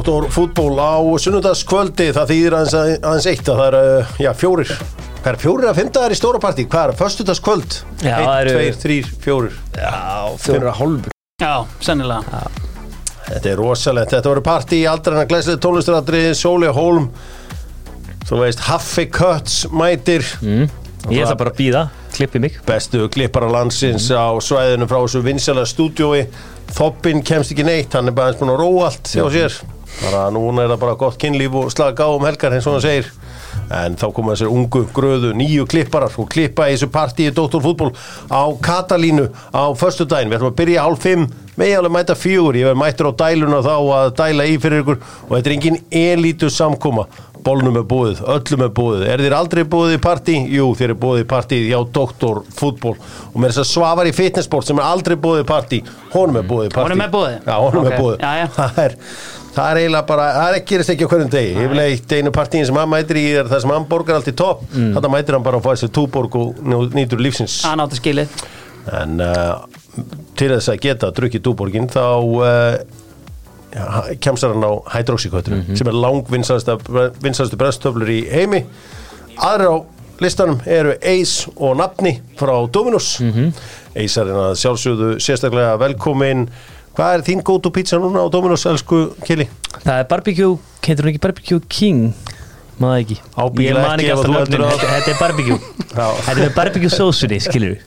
Dóttor fútból á sunnudagskvöldi það þýðir aðeins, aðeins eitt að það er já, fjórir. Hvað er fjórir að fymtaðar í stóra partí? Hvað er föstudagskvöld? Já, Einn, það eru- tveir, þrýr, fjórir. Já, fjóra hálfur Já, sennilega. Þetta er rosalegt, þetta voru partí í aldrana glæslega tónlistaradriði, Sóli Hólm Þú veist, Haffi Kötts mætir. Ég ætla bara að býða, klippi mig. Bestu klippara landsins á svæðinu frá þessu vinsjala stúdiói Þoppin kemst ekki neitt, hann er bara eins búin að róa allt hjá sér bara núna er það bara gott kynlíf og slaka á um helgar eins og hann segir. En þá koma þessir ungu, gröðu, nýju klipparar og klippa í þessu partíi Dóttorfútból á Katalínu á föstudaginn, við ætlum að byrja hálf fimm. Með alveg mæta fjögur, ég verð mættur á dæluna þá að dæla í fyrir ykkur. Og þetta er engin elítu samkoma bólnum er búið, öllum er búið er þér aldrei búið í partí? Jú, þér er búið í partí hjá Doktor fútból og með þess að svafar í fitnessport sem er aldrei búið í partí. Honum er búið í partí. Honum er boðið? Já, honum Ok, er búið já, já. Það er, eiginlega bara, það er gerist ekki á hverjum degi. Yfirleitt einu partíin sem hann mætir í er það sem hann borgar allt í topp. Mm. þetta mætir hann bara að fá þessi túborg og nýtur lífsins. Hann átti skilið. En uh, til þess að geta drukkið túborgin þá uh, kemsar hann á hydroxykötru sem er langvinnsastu brennstöflur í heimi. Aðra á listanum eru Ace og Nafni frá Dominus Ace er hérna sjálfsögðu sérstaklega velkomin hvað er þín gótu pizza núna á Dominus elsku Kili? Það er barbecue, heitir hún ekki barbecue king maður ekki man ekki ef þú heldur að- þetta, er barbecue. Þetta er með barbecue sósunni, skilur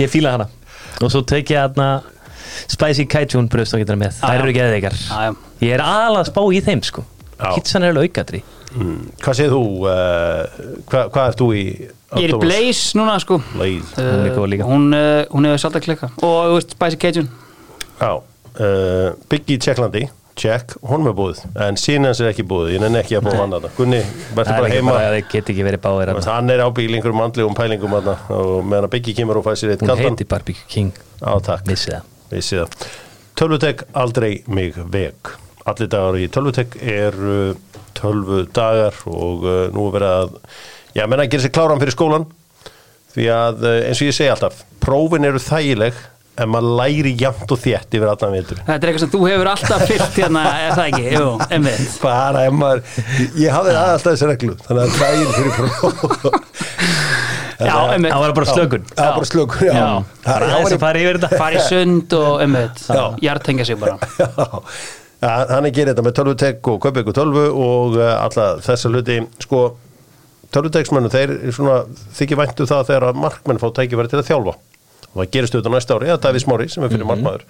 Ég fíla hana Og svo tek ég hana spicy cajun bröðst og getur með Já, Það eru geðveikar Já, já. Ég er aðalega að spá í þeim sko. Pizzan er alveg aukatri Mm. Hvað segir þú? Uh, hvað, hvað ert þú í? á Ég er í? Blaze núna sko Blaze Hún er góð líka. Hún, uh, hún hefur svolítið klikka Og þú veist, Spicy Cajun Já, uh, Biggie Tjekklandi check, honum er búið en síðan hans er ekki búið, ég nenni ekki að búið hann að Gunni, verður Það er bara heima. bara get ekki verið báðir þarna. hann er ábyggilega einhverjum andlegum pælingum þarna, og meðan að Biggie kemur og fæ sér eitt Hún kaldan. heiti barbecue king. Á takk, Vissi það. Það. Tölvutek aldrei mig veg allir dagar í Tölvutek eru tölvu dagar og uh, nú er verið að já, menna að gera sér kláran fyrir skólan því að uh, eins og ég segi alltaf prófin eru þægileg en maður læri jafnt og þétt yfir allan veitur Þetta er eitthvað sem þú hefur alltaf fyllt hérna Er það ekki? Jú, einmitt. Bara ef maður ég hafði alltaf þessi reglu þannig að daginn fyrir próf Já, einmitt. Það var bara slökun. Það var bara slökur já. Já. Það- það aðeins var að fara yfir þetta. Fara í sund og einmitt Já. Hjartengja sig bara. Já, hann er gerð þetta með tölvutek og kaupa ykkur tölvu og uh, alla þessa hluti. Sko, tölvuteksmennu þeir svona, þykir væntu það þegar að markmenn fá tækifæri til að þjálfa og það gerist auðvitað næsta ári, eða Davíð Smári sem er fyrir markmaður,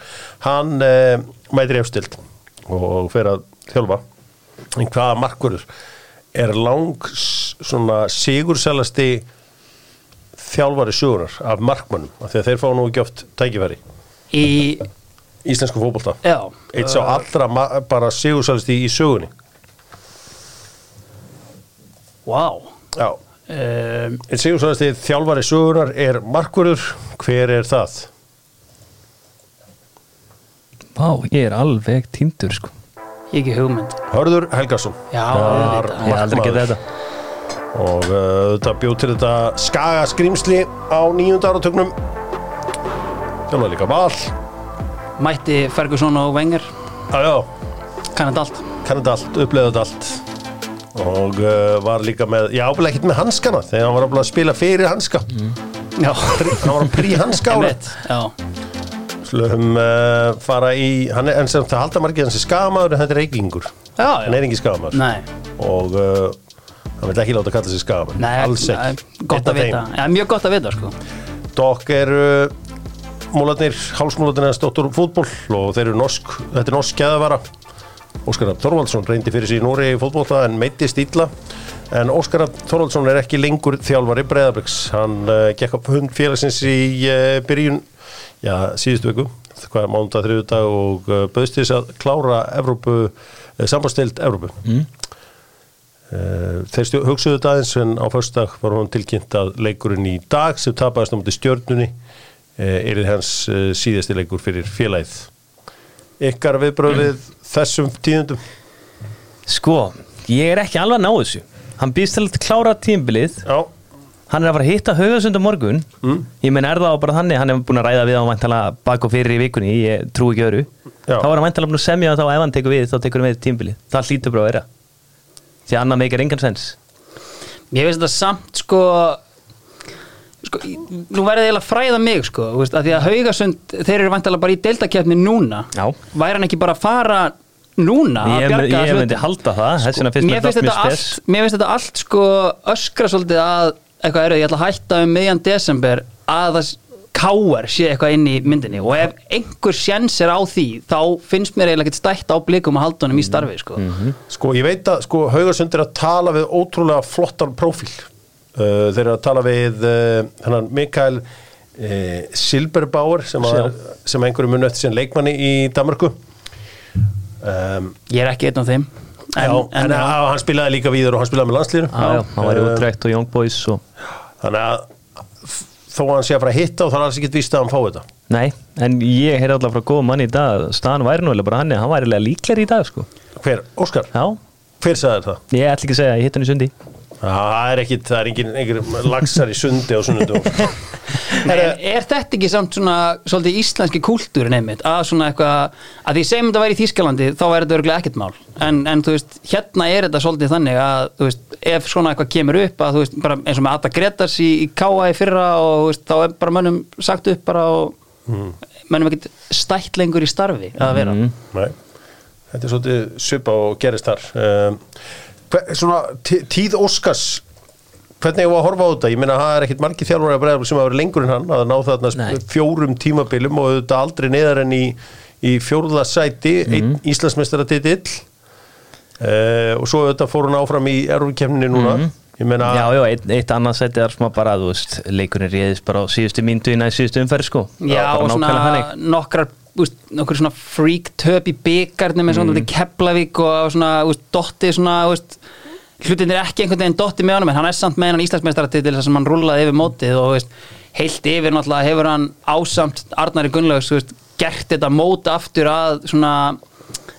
hann uh, mætir efstild og fer að þjálfa. En hvaða markverður er lang svona sigurselasti þjálfari sögunar af markmannum, af því að þeir fá nú ekki oft tækifæri. Í, íslensku fótbolta. Já. Eitt sá allra bara sigursælst í, í sögunni. Vá. Já um, eitt sigursælst í þjálfari sögunar er markvörður, hver er það? Vá, ég er alveg týndur sko. Ég ekki hugmynd. Hörður Helgason. Já, auðvitað. Ég hef aldrei getið þetta. Og uh, þetta bjóð til þetta skaga skrýmsli á nýjunda áratögnum þjálfari líka val. Mætti Ferguson og Wenger. Já já, Kannat allt. Kannið allt, uppleiðið allt og uh, var líka með já, ábúinlega ekkert með hanskana þegar hann var ábúinlega að spila fyrir hanska. Já. Hann var að prí hanska ára Einmitt Já. Slum uh, fara í, hann er, en sem það halda margir hans er skamaður en þetta er reykingur. Já, hann já er ekki skamaður. Nei. Og uh, hann vil ekki láta kalla sig skamaður. Nei, alls nei, ekki Gott Einn af að vita. þeim. Já, mjög gott að vita sko. Dokk er uh, múlarnir, hálsmúlarnir hans Dóttur fútból og þeir eru norsk þetta er norsk kæðavara Óskar Þorvaldsson reyndi fyrir í Núri í fótbolta en meittist illa. En Óskar Þorvaldsson er ekki lengur þjálfari Breiðabriks hann uh, gekk upp hund félagsins í uh, byrjun já, síðustu viku hvað er mánda þriðudag og uh, bauðst þess að klára Evrópu, sambandstild Evrópu. Mm. þeir hugsuðu aðeins en á föstudag var hún tilkynnt að leikurinn í dag sem tapaðist á múti stjörnunni er hans síðasti leikur fyrir félagið ykkar viðbröð við þessum tíðundum Sko, ég er ekki alveg að ná þessu. Hann býðst til að klára tímbilið já, hann er að fara að hitta Haugasund á morgun. Mm. ég menn er það bara þannig? Hann er búin að ræða við á vantala bak og fyrir í vikunni ég trú ekki öru Já. þá er hann vantala búin að semja þá ef hann tekur við þá tekur hann við tímbili það hlýtur bara að vera. Því að annað meikar engan sens. Ég veist þetta samt sko sko, nú verður eiginlega að fræða mig sko, þú veist, að því að Haugasund þeir eru vantilega bara í deildakeppni núna Já. væri hann ekki bara að fara núna að ég, bjarga ég myndi halda það þess vegna finnst mér finnst þetta allt spes. mér finnst þetta allt sko öskra svolítið að eitthvað eru, ég ætla að hætta um miðjan desember að það káar sé eitthvað inn í myndinni og ef einhver sjens er á því þá finnst mér eiginlega ekkert stætt á blikum að halda honum í starfi sko. Mhm. Sko, ég veit að sko, Haugarsund er að tala við ótrúlega flottan prófíl. Uh, þeir eru að tala við uh, Mikael uh, Silberbauer sem, að, sem einhverju muni eftir síðan leikmanni í Danmarku. Um, ég er ekki einn af þeim en, já, en, já. á, hann spilaði líka víður og hann spilaði með landslýru. Já, já, hann var í útrækt og Young Boys og Þannig að þó að hann sé að fara að hitta og það er alls ekkert víst að hann fá þetta. Nei, en ég heyrði alltaf frá góðum manni í dag staðan væri nú eða bara hann hann væri eiginlega líklegri í dag sko Hver? Óskar? Já, Hver sagði það? ég ætla ekki að segja, ég hitt hann í sundi Það er ekkit, það er engin, engin lagsar í sundi á sunnundum. En er þetta ekki samt svona svolítið íslenski kúltúrin einmitt að svona eitthvað, að því segjum þetta væri í Þýskalandi þá væri þetta örgulega ekkert mál en, en þú veist, hérna er þetta svolítið þannig að þú veist, ef svona eitthvað kemur upp að þú veist, bara eins og með Atta Gretars í, í K.A. í fyrra og þú veist, þá er bara mönnum sagt upp bara og mönnum ekkert stætt lengur í starfi að vera Mm. Nei, þetta er svolítið svipa og gerist þar um, Svona tí- tíð Óskars hvernig var að horfa á þetta? Ég meina það er ekkit margir þjálfur að bregða sem hafa verið lengur en hann að ná þarna fjórum tímabilum og þetta aldrei neðar en í, í fjórða sæti mm einn Íslandsmeistara titill uh, og svo þetta fór hún áfram í erfukemninni núna. Ég meina Já, já, eitt, eitt annað sæti er smá bara, þú veist, leikurinn réðist bara á síðustu myndu í næst síðustu umferð sko. Já, og svona nokkrar úst, nokkur svona freak töp í byggarnir með svona mm. Keflavík og svona úst, dotti svona úst, hlutin er ekki einhvern veginn dotti með honum en hann er samt með hann Íslandsmeistaratitil sem hann rúlaði yfir mótið og úst, heilt yfir náttúrulega hefur hann ásamt Arnari Gunnlaugs úst, gert þetta mót aftur að svona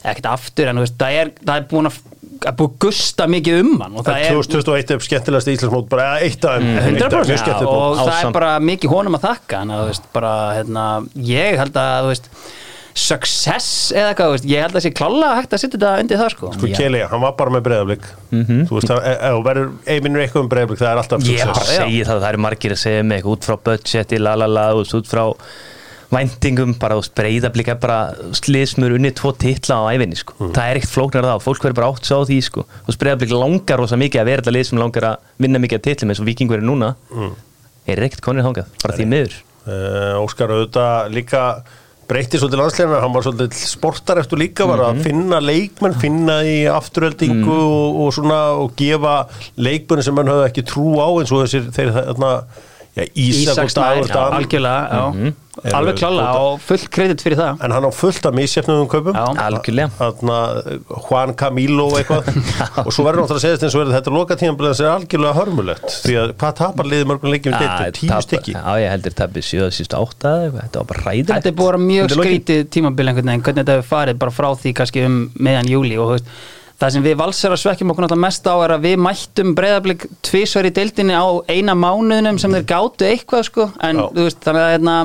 ekkert aftur en úst, það, er, það er búin að að búið gusta mikið um hann og það er 2021 er skemmtilegast Íslandsmót bara eitt af þeim. Eitt af þeim, 100% mjög já, skemmtilegt og það er bara mikið honum að þakka en að, þú veist, bara, hérna, ég held að veist, success eða eitthvað, veist, ég held að það sé klálega hægt að setja þetta undir það sko. Sko Keli, hann var bara með breyðablík Þú veist, ef þú verður einminnur eitthvað um breyðablík það er alltaf Ég bara success segi það, það eru margir að segja mig út frá budgeti, lalala, út frá væntingum, bara veist, breyðablík bara sliðsmur unni tvo titla á æfinni, sko. Mm. Það er ekkert flóknar það, fólk verður bara átt svo á því, sko. Veist, breyðablík langar rosa mikið að vera þetta lið sem langar að vinna mikið að titlum eins og vikingur er núna. Mm. Er ekkert konir þangað, bara því miður. uh, Óskar auðvitað líka breytti svolítið landsleirina, hann var svolítið sportar eftir líka, var Mhm. að finna leikmenn finna í afturöldingu og, og svona og gefa leikmenn sem hann höfðu ekki trú á eins og þessir þeir þarna Ísak og Dagur já, Dan algjörlega, já, Eru alveg góða. og fullt kredit fyrir það. En hann á fullt af. Algjörlega. Þarna, Juan Camilo eitthvað. Og svo verður náttúrulega að segja eins og verður þetta loka tíðan sem er algjörlega hörmulegt. Því að hvað tapar liðið mörgum leikjum deildu, tíu stykki. Já, ég heldur tappið 7 síðustu 8 eða eitthvað, þetta var bara ræðilegt. Þetta er búið að vera mjög skrítið tímabil einhvern veginn, hvernig þetta hefur farið bara frá því kannski um meðan júli og þú veist, það sem við valsara svekkjum okkur náttúrulega mest á er að við mættum breyðablík tvísvar í deildinni á eina mánuðinum sem þeir gátu eitthvað sko, en veist, þannig að hérna,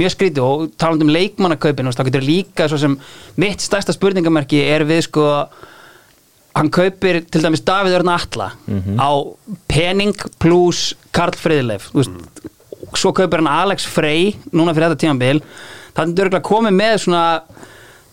mjög skrítið. Og talandi um leikmannakaupin, þá getur líka svo sem mitt stærsta spurningamerki er við sko hann kaupir til dæmis Davíð Örn Atla á pening plus Karl þú veist, svo kaupir hann Alex Frey núna fyrir þetta tímabil. Þannig er komið með svona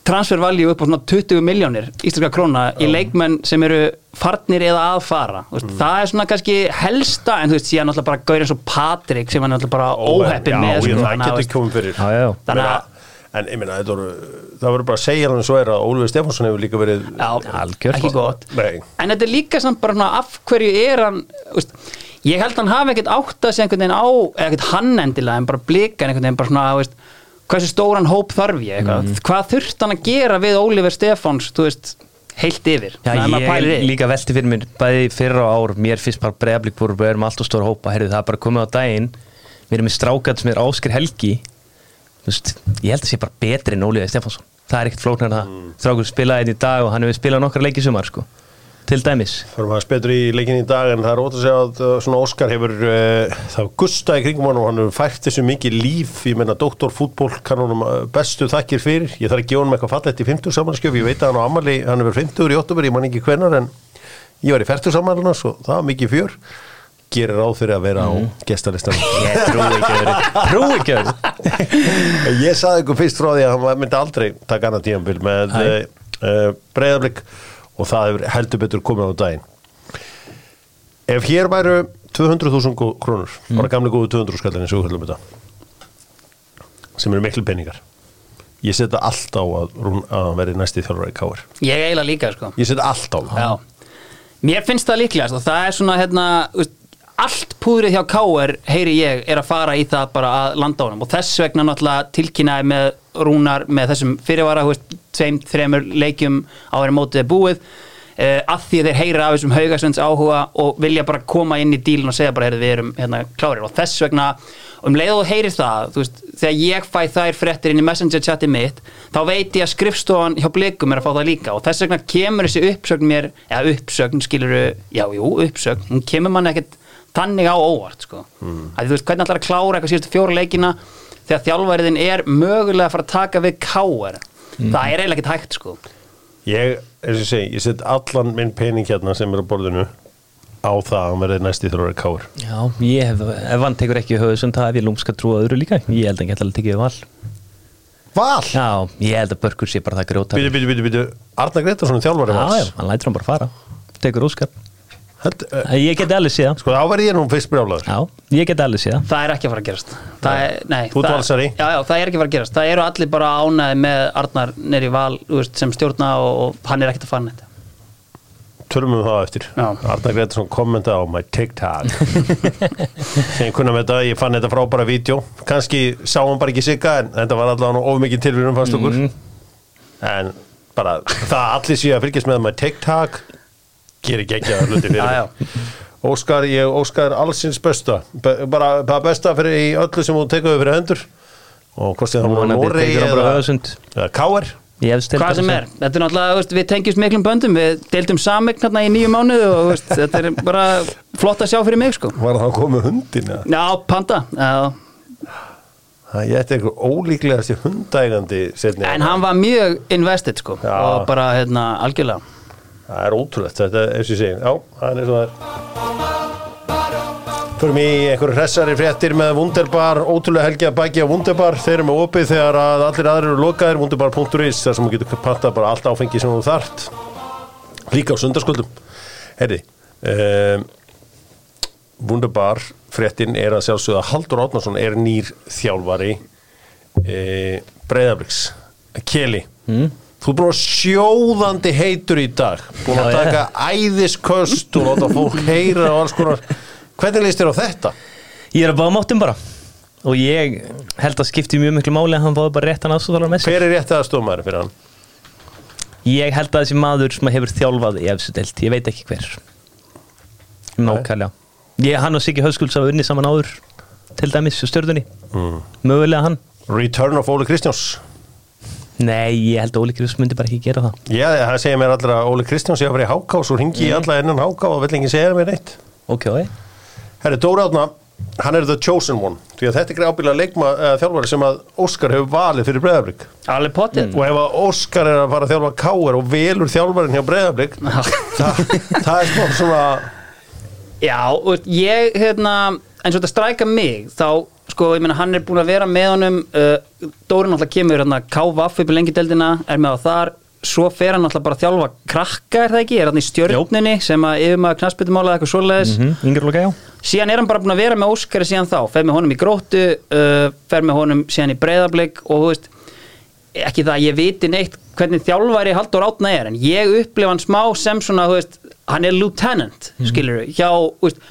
transfer value upp á svona 20 miljónir íslenska króna í leikmenn sem eru farnir eða að fara Þú veist, það er svona kannski helsta en þú veist síðan náttúrulega bara gaur eins og Patrik sem er náttúrulega bara óheppin með já, það þannig að, þú getur veist, komið fyrir Já, já, já. Þannig að- Meina, en ég voru það verður bara að segja hann svo er að Ólfur Stefánsson hefur líka verið Já, Algjört. ekki gott Nei. En þetta er líka samt bara svona af hverju er hann veist, Ég held hann hafi ekkert átt að segja einhvern veginn á eða ekkert hann endilega en bara blikan einhvern veginn bara svona veist, hversu stóran hóp þarf ég eitthvað. Mhm. Hvað þurft hann að gera við Oliver Stefáns þú veist, heilt yfir? Já, ég í líka velti fyrir mér bæði fyrra á ár, mér finnst bara bregðablík voru við erum alltaf stóra hópa, heyrðu það er bara komið á daginn við erum með strákat sem er Ásker Helgi. Þú veist, ég held að sé bara betri en Ólíða Stefánsson. Það er ekkert flóknar það. Mm. strákur spilaði einn í dag og hann hefur spilað nokkra leiki í sumar sko. Til dæmis. Förum aðeins betur í leikin í dag en það er ótt að segja að uh, svona Óskar hefur uh, það gusta í kringum hann og hann hefur fært þessu mikið líf, ég menna doktorfútból kann honum uh, bestu þakkir fyrir. Ég þarf að gefa honum eitthvað fallegt í 50 samanskjöf. Ég veit að hann á Amali, hann hefur 50 í 8 ég man ekki hvenar en ég var í 40 samanluna svo það var mikið fjör. Gerir ráð fyrir að vera á gestalistan Ég trúi ekki öðru. Trúi ekki öðru. Ég saði ykkur fyrst frá því að hann myndi aldrei taka annað tíðanbíl með uh, uh, breyðarblik og það hefur heldur betur komið á daginn. Ef hér væru 200.000 gó- krónur Mm. bara gamlega góðu 200 skallin eins og við höllum þetta sem eru miklu peningar. Ég setja allt á að, Rún- að verði næsti þjálfur í káir Ég eiginlega líka sko. Ég setja allt á það. Já, mér finnst það líklegast og það er svona hérna allt púðrið hjá K.R. heyri ég er að fara í það bara að landa á honum. Og þess vegna náttúrulega tilkynnaði með rúnar með þessum fyrirvara tveim, þremur leikjum á þeirra mótið er búið. Uh, að því þeir heyra af þessum haugasvends áhuga og vilja bara koma inn í dílinn og segja bara við erum hérna klárir. Og þess vegna um leið og þú heyrir það þú veist, þegar ég fæ þær fréttir inn í messenger chati mitt þá veit ég að skrifstofan hjá blikum er að fá það líka. Og þess vegna kemur þessi uppsögn mér eða uppsögn skiluru, já jú uppsögn, hún kemur mann ekkert þannig á óvart sko, mm. að þú veist hvernig ætlar að klára eitthvað síðustu fjóra leikina þegar þjálfæriðin er mögulega að fara að taka við káar, það er eiginlega ekkert hægt sko. Ég, eins og ég segi, ég set allan minn pening hérna sem er á borðinu á það að hann verði næsti þjálfur í káir Já, ég hef, ef hann tekur ekki höfuð sem það hef ég lúmska trú að öðru líka. Ég held að hann tekið val. Val! Já, ég held að Börkur sé bara það grjóta Býtu, býtu, býtu, Arna Gretarsson er Ég geti alveg séð. Það. Sko, þá verði ég nú fyrst brjálaður. Já, ég geti alveg séð. Það. það er ekki að fara að gerast. Það er, nei, Þú ert það- Valsari. já, já, það er ekki að fara að gerast. Það eru allir bara ánæði með Arnar neri val þú veist, sem stjórna og, og hann er ekkert að fara neitt. Tölum við það á eftir. Já. Arna Gretarsson kommenta á my TikTok. Sem ég kunna með þetta ég fann þetta frábæra vídeo. Kannski sá hann bara ekki sigga en þetta var allavega of mikið tilvíðum fannst okkur. En bara það að allir séu að fylgjast með my TikTok gerir geggjaða hluti fyrir Já, mig. Óskar, ég óskar allsins besta. Be bara það besta fyrir í öllu sem þú tekur fyrir hendur. Og hvort sem það voru Noregi bara eða, stilt hvað sem er, þetta er náttúrulega, við tengjumst miklum böndum. Við deildum sameign hérna í nýju mánuðu og veist, þetta er bara flott að sjá fyrir mig sko. Var það komið hundin eða? já, panda, já. Það ég ætti eitthvað ólíklegast í hundægandi en hann var mjög invested sko. Já. og bara, hérna, algjörlega Það er ótrúlegt, þetta eins og ég segi. Já, það er og það Förum í einhverju hressari fréttir með Wunderbar, ótrúlega helgi að bækja Wunderbar, þeir eru með opið þegar að allir aðrir eru lokaðir, wunderbar.is þar sem þú getur pantað bara allt áfengi sem þú þart. Líka á sundarskuldum Herri um, Wunderbar fréttin er að sjálfsögða Haldur Átnarsson er nýr þjálfari e, Breiðabriks Keli mm. Þú er að sjóðandi heitur í dag. Búin að taka æðisköst og láta fólk heyra og alls konar. Hvernig leist þér á þetta? Ég er að báða máttum bara. Og ég held að skipti mjög miklu máli að hann báði bara réttan aðstofþálar með sig Hver er rétt að stómaður fyrir hann? Ég held að þessi maður sem hefur þjálfað í efstu deilt, ég veit ekki hver. Nákvæmlega. Ég, Hann og Siggi Hauskulds hafa unni saman áður til dæmis á stjörðunni Mm. Mögulega hann. Return of Óli Kristjáns Nei, ég held að Óli Kristjáns myndi bara ekki gera það. Já, það segir mér allra að Óli Kristjáns ég að vera í háká svo ringi ég alla innan háká og vill enginn segja mér neitt. Ok, ok. Herri, Dóri Átna, hann er the chosen one. Því að þetta er ábyggilega leikma uh, þjálfari sem að Óskar hefur valið fyrir Breiðablík alveg potið og ef að Óskar er að fara að þjálfa Káir og velur þjálfarin hjá Breiðablík það, það er svona Já, ég, hérna, eins og þetta stræka mig, þá, sko, ég meina, hann er búin að vera með honum, uh, Dóri náttúrulega kemur, hérna, KVF upp í lengideldina, er með á þar, svo fer hann náttúrulega bara að þjálfa krakka, er það ekki, er hann í stjörnunni, sem að yfirmaður knassbyttumála eitthvað svoleiðis, mm já. Síðan er hann bara búin að vera með Óskari síðan þá, fer með honum í gróttu, uh, fer með honum síðan í breyðablik og, þú veist, ekki það að ég viti neitt hvernig þjálfæri Haldur Átna er en ég upplifa hann smá sem svona þú veist, hann er lieutenant mm skilur hjá þú veist,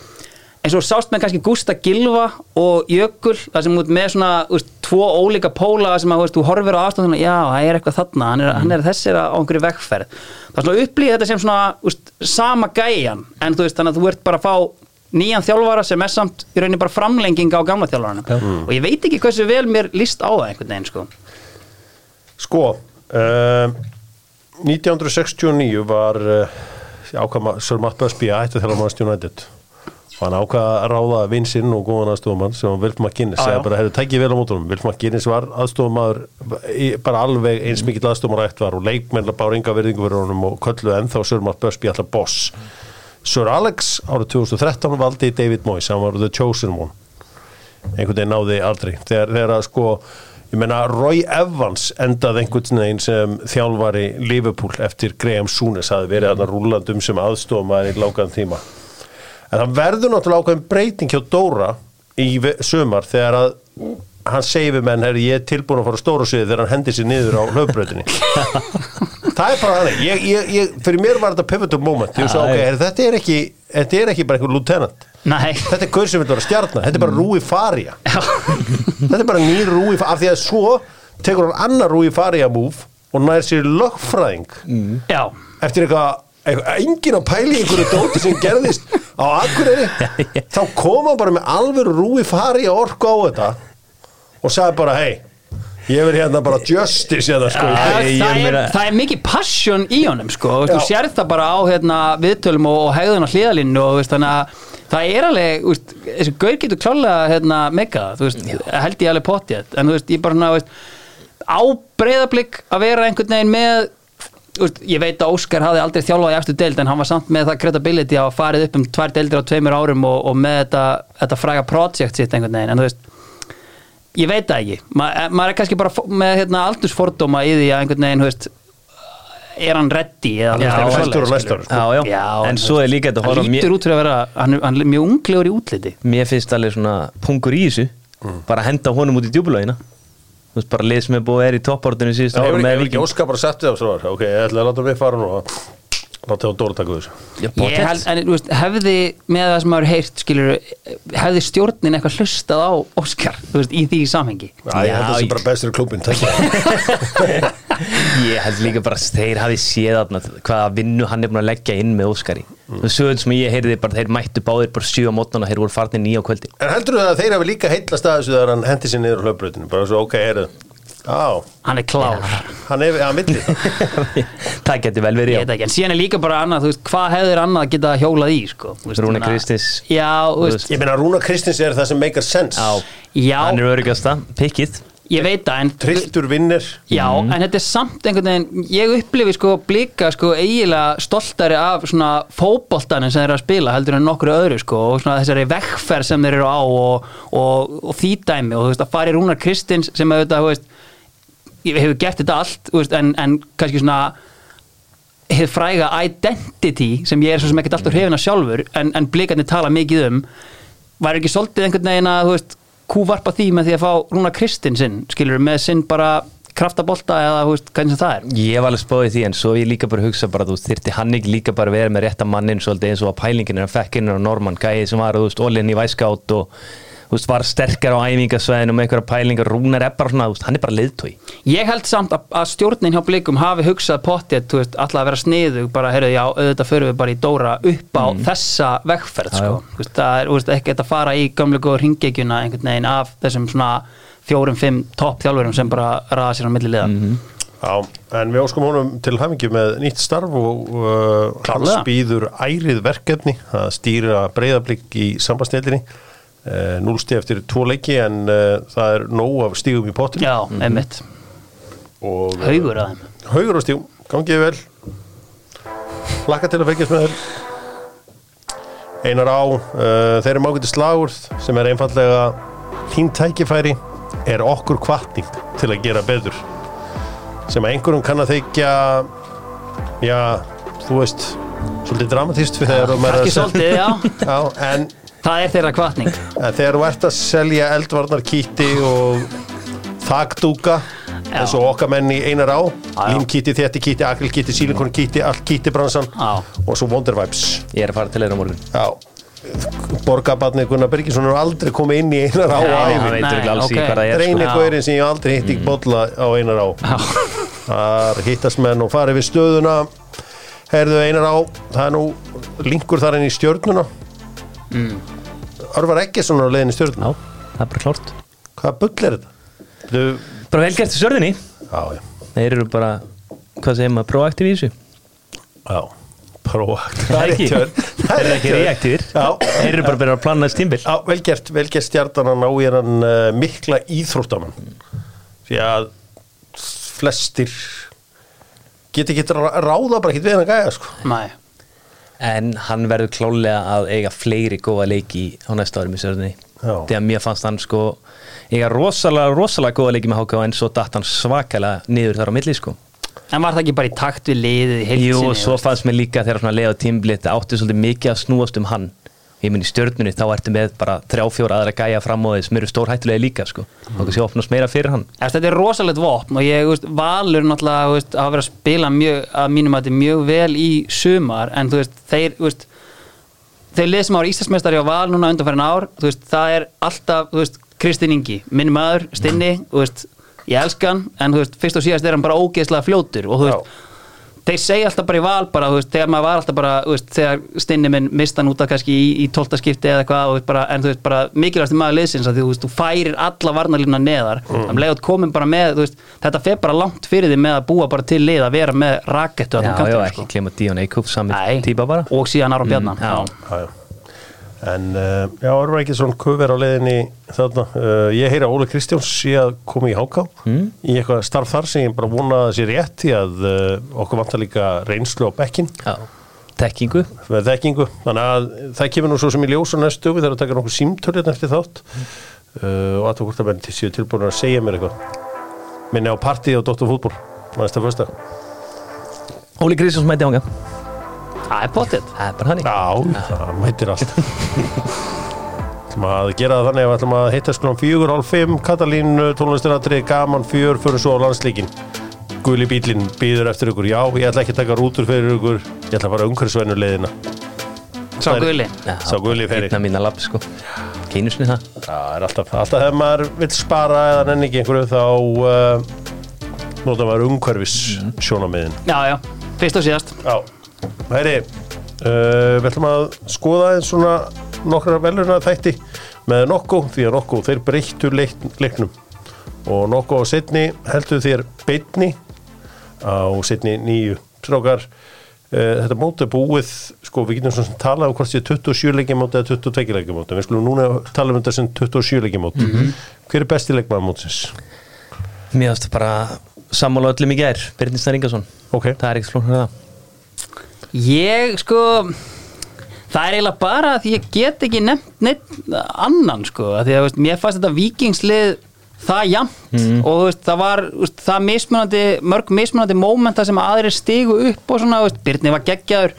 eins og sást með kannski Gústa Gilva og Jökul þar sem út með svona veist, tvo ólíka póla sem að þú, horfir á aðstofnuna já, það er eitthvað þarna, hann er, hann er þessir á einhverju vegferð. Það er svona upplýð þetta sem svona veist, sama gæjan en þú veist þannig að þú ert bara að fá nýjan þjálfara sem er samt í rauninni bara framlenging á gamla þjálfaranum og ég veit ekki hversu vel mér líst á það einhvern veginn sko. Sko, uh, 1969 var uh, ákvæma Sir Matt Busby að hætta þjálfa Manchester United hann ákvað að ráða vinsinn og góðan aðstofumann sem Já, já. eða bara hefði tækið vel á mótunum. Vilt McGuinness var aðstofumadur í- bara alveg eins mikill aðstofumadur eftir var og leikmenn bara enga verðingu fyrir honum og kölluðu ennþá Sir Matt Busby alltaf boss. Sir Alex árið 2013 valdi David Moyes, hann var the chosen one. Einhvern veginn náði aldrei. Þegar, þegar að sko ég meina Roy Evans endaði einhvern veginn sem þjálfari Liverpool eftir Graham Souness hafi verið hann rúlandum sem aðstofmaður í lágan tíma en það verður náttúrulega ákveðin breyting hjá Dóra í sumar þegar að hann segir við menn, herri, ég er tilbúin að fara á stóra sviði þegar hann hendir sér niður á hlöfbröðinni það er bara þannig. Ég, ég, ég, fyrir mér var þetta pivotal moment. Ég svo, ok, herri, þetta er ekki þetta er ekki bara einhver lieutenant. Nei, þetta er gaur sem vil vera stjarnar, þetta er bara Rúi Faria. Þetta er bara nýr Rúi Faria af því að svo tekur hann annar Rúi Faria move og nær sér lögfræðing. Já. Eftir eitthvað eitthvað- enginn að pæli einhverju dóti sem gerðist á Akureyri? Þá kom hann bara með alveg Rúi Faria orku á þetta og sagði bara hei ég verð hérna bara justice hérna sko. Það, Æ, ég það, er, það er mikið passion í honum sko, og þú Já. sérð það bara á hérna, viðtölum og, og hegðun á hliðalínu og veist, þannig að það er alveg veist, þessi gaur getur klálega hérna, mega, veist, held ég alveg pottið. En ég bara svona, þú veist, á breyðablík að vera einhvern veginn með þú veist, ég veit að Óskar hafði aldrei þjálfað í eftir deild en hann var samt með það credibility að hafa farið upp um tvær deildir á tveimur árum og, og með þetta, þetta fræga project sitt einhvern veginn. En þú veist ég veit það ekki, Ma, maður er kannski bara með hérna, aldursfordóma í því að einhvern veginn, þú veist er hann ready eða skilurðu. Já, já, Já, en svo er líka þetta hann mér, lítur út fyrir að vera, hann, er- hann er mjög unglegur í útliti. Mér finnst alveg svona pungur í þessu. Bara að henda honum út í djúbulögina þú veist, bara lið sem er búið að er í toppártinu síðustu Það hefur árum ekki, þið á svo var ok, ég ætla að láta mig fara nú láta þá Dóra taka þessu? Já, ég held, en þú veist, hefði með það sem maður heyrt, skilur hefði stjórnin eitthvað hlustað á Óskar, þú veist, í því samhengi? Já, ég held að það sé bara bestur í klubin, takk ég held líka bara þeir hafi séð þarna hvaða vinnu hann er búin að leggja inn með Óskari. Mm. þú sögum sem ég heyrði bara þeir mættu báðir bara sjö á mótnana þeir voru farnir nýja á kvöldi En heldur þú að þeir hafi líka heitlast að þessu þegar hann hendi sér niður á hlöfbröðinu bara svo, ok, heyrðu Já, hann er klár, hann er, hann villi það það geti vel ég verið ekki en síðan er líka bara annað, þú veist, hvað hefðir annað geta hjólað í, sko? Þú veist, að- Kristins. já, þú veist, Ég meina, Rúna Kristins er það sem meikar sens Já, já, hann er öryggasta, pikkið. Ég veit það en Trilltur vinnir. Já, Mhm. en þetta er samt einhvern veginn ég upplifi sko blika sko eiginlega stoltari af svona fótboltanum sem þeir eru að spila heldur en nokkru öðru sko og svona þessari vekkferð sem þeir eru á og, og, og því dæmi. Og þú veist að fara í Rúnar Kristins sem auðvitað, þú veist ég hefur gert þetta allt, veist, en, en kannski svona hefur fræga identity sem ég er svo sem ekkert alltaf hrifin að sjálfur en, en blikarnir tala mikið um var ekki svolítið einhvern veginn að veist, kúvarpa því með því að fá Rúna Kristinn sinn, skilur með sinn bara kraftabolta eða veist, hvernig sem það er? Ég var alveg spáðið því en svo ég líka bara hugsa bara þú þyrfti hann ekki líka bara vera með rétta mannin svolítið eins og að pælingin er að fekk inn á Norman gæði sem var, þú veist, ólinn í væskátt og veist, var sterkar á æfingasvæðinu með einhverja pælingar, Rúnar er bara svona, veist, hann er bara liðtói Ég held samt að, að stjórnin hjá blikum hafi hugsað pottið, þú veist, alltaf að vera sniðu bara, heyrðu, já, auðvitað förum við bara í Dóra upp á þessa vegferð, sko. Þú veist, það er, þú veist, ekki þetta að fara í gömlu góður ringegjuna einhvern veginn af þessum svona fjórum, fimm topp þjálfurum sem bara raða sér á milli liða. Já, en við óskum honum til hafingi með nýtt starf og uh, hans býður ærið verkefni að stýra breyðablík í sambandstildinni uh, núlsti eftir tvo leiki en uh, það er nóg af stígum í pottin Já, einmitt, og uh, haugur að þeim. haugur á stígum, gangið vel. Lakka til að fekjast með þér. Einar á uh, þeir eru mágæti slagur sem er einfallega þín tækifæri er okkur kvartning til að gera betur. Sem að einhverjum kann að þykja já, þú veist svolítið dramatist fyrir þegar maður er Ekki að sel- svolítið, já, já, en, það er þeirra kvartning þegar þú ert að selja eldvarnarkíti og þakdúka Já. eins og okkar menn í einar á límkíti, þéttikíti, akrilkíti, sílikonkíti allt kítibransan Já. og svo Wonder Vibes. Ég er að fara til þeirra morgun. Já. Borgarbarni Gunnar Birgisson er aldrei komið inn í einar á á Hann veitur Nei, ekki alls í hvað það er sko. reyni Já. gaurinn sem ég aldrei hitt í bolla á einar á. Þar hittast menn og farið við stöðuna. Herðu einar á það er nú linkur þar inn í stjörnuna mm. Örvar ekki svona á leiðin í stjörnuna? Já, það er bara klárt. Hvaða bull er þetta? Þú, Bara vel gert í sörðinni já, já, Þeir eru bara, hvað segir maður, proaktiv í þessu? Já Próakt Það er ekki, þeir eru ekki reaktífir Já. Þeir eru bara að byrja að plana þess tímbil Já, vel gert, vel gert stjarnan að ná í hennan uh, mikla íþróttamann. Því að flestir geti ekki ráða bara ekki við hennan gæja sko. Nei. En hann verður klálega að eiga fleiri góða leiki á næsta ári með sörðinni. Því að mér fannst hann sko eiga rosalega, rosalega góða leiki með HK en svo datt hann svakalega niður þar á milli sko En var það ekki bara í takt við liðið í heilsinni? Jú, og svo fannst mér líka þegar svona leið á tímbil þetta átti svolítið mikið að snúast um hann ég minn í stjörnunni, þá ertu með bara þrjá fjóra aðra gæja fram á þess, mér eru stór hættulega líka sko, og kannski opnast meira fyrir hann. Eftir, þetta er rosalegt vopn og ég veist, valur náttúrulega veist, hafa verið að spila mjög, að mínum að þetta mjög vel í sumar en þú veist, þeir veist, þeir lið sem ára Íslandsmeistari á val núna undanfærin ár, þú veist, það er alltaf, þú veist, Kristinn Ingi, minn maður Stinni, þú veist, ég elska hann en þú veist, fyrst og síðast er hann bara ógeðslega fljótur og þú veist, þeir segja alltaf bara í val bara, þú veist, þegar maður var alltaf bara þú veist, þegar Stinni minn mista hann út af kannski í, í tólta skipti eða bara, en þú veist, bara mikilvægast maður liðsins að þú veist, þú færir alla varnarlína neðar mm. um leiðut komin bara með, þetta fer bara langt fyrir því með að búa bara til lið að vera með rakettu Já, já, kantinum, ekki klima Díon Eikhoff sami Nei. típa bara og síðan Aron Bjarnar já. Já, já. En uh, já, Örvar ekki svona kuver á leiðinni þarna. Uh, ég heyra Óli Kristjáns sé að koma í háká í eitthvað starf þar sem ég bara vona að sé rétt því að uh, okkur vantar líka reynslu á bekkin Já, tekkingu með þekkingu. Þannig að það kemur nú svo sem í ljós á næstu við þarf að taka nokkuð símtörðin eftir þátt og að það hvort að menn til séu tilbúin að segja mér eitthvað. Minni á partíð á Dóttur fútból næsta fyrsta. Óli Grísons mæti ánga það er potið. Það er bara hann Já, það mætir allt. Að gera það þannig að við ætlum að hitta sklum fjögur, hálf fimm Katalín, tónlistiratri, gaman fjör fyrir svo á landslíkin Guli bílinn býður eftir ykkur, já, ég ætla ekki að taka rútur fyrir ykkur, ég ætla að fara umhverfisvennu leiðina. Sá guli. Sá guli ferri. Einna mína lapp sko. Keinusni það. Það er alltaf, alltaf þegar maður vill spara eða nenni ekki einhverju þá uh, nota maður umhverfis sjónamiðin já, já, fyrst og síðast. Já, hæri uh, við ætlum að skoða eins svona nokkrar velurna þætti með Nokko, því að Nokko þeir breyttu leik, leiknum. Og Nokko á setni heldur þér beitni á setni nýju strákar uh, þetta mót er búið sko við getum svona talað um hvort sé 27 leikjamót eða 22 leikjamót en við skulum núna tala um þetta sem 27 leikjamót hver er besti leikmaður mótsins? Mér finnst bara sammála öllum í gær Birnir Snær Ingarsson Ok, Það er ekki flóknar það Ég sko það er eiginlega bara að ég get ekki nefnt neitt annan sko að því að veist, mér fannst þetta vikingslið það jamt og þú veist, það var veist, það mismunandi, mörg mismunandi mómenta sem aðrir stigu upp og svona, Byrni var geggjaður.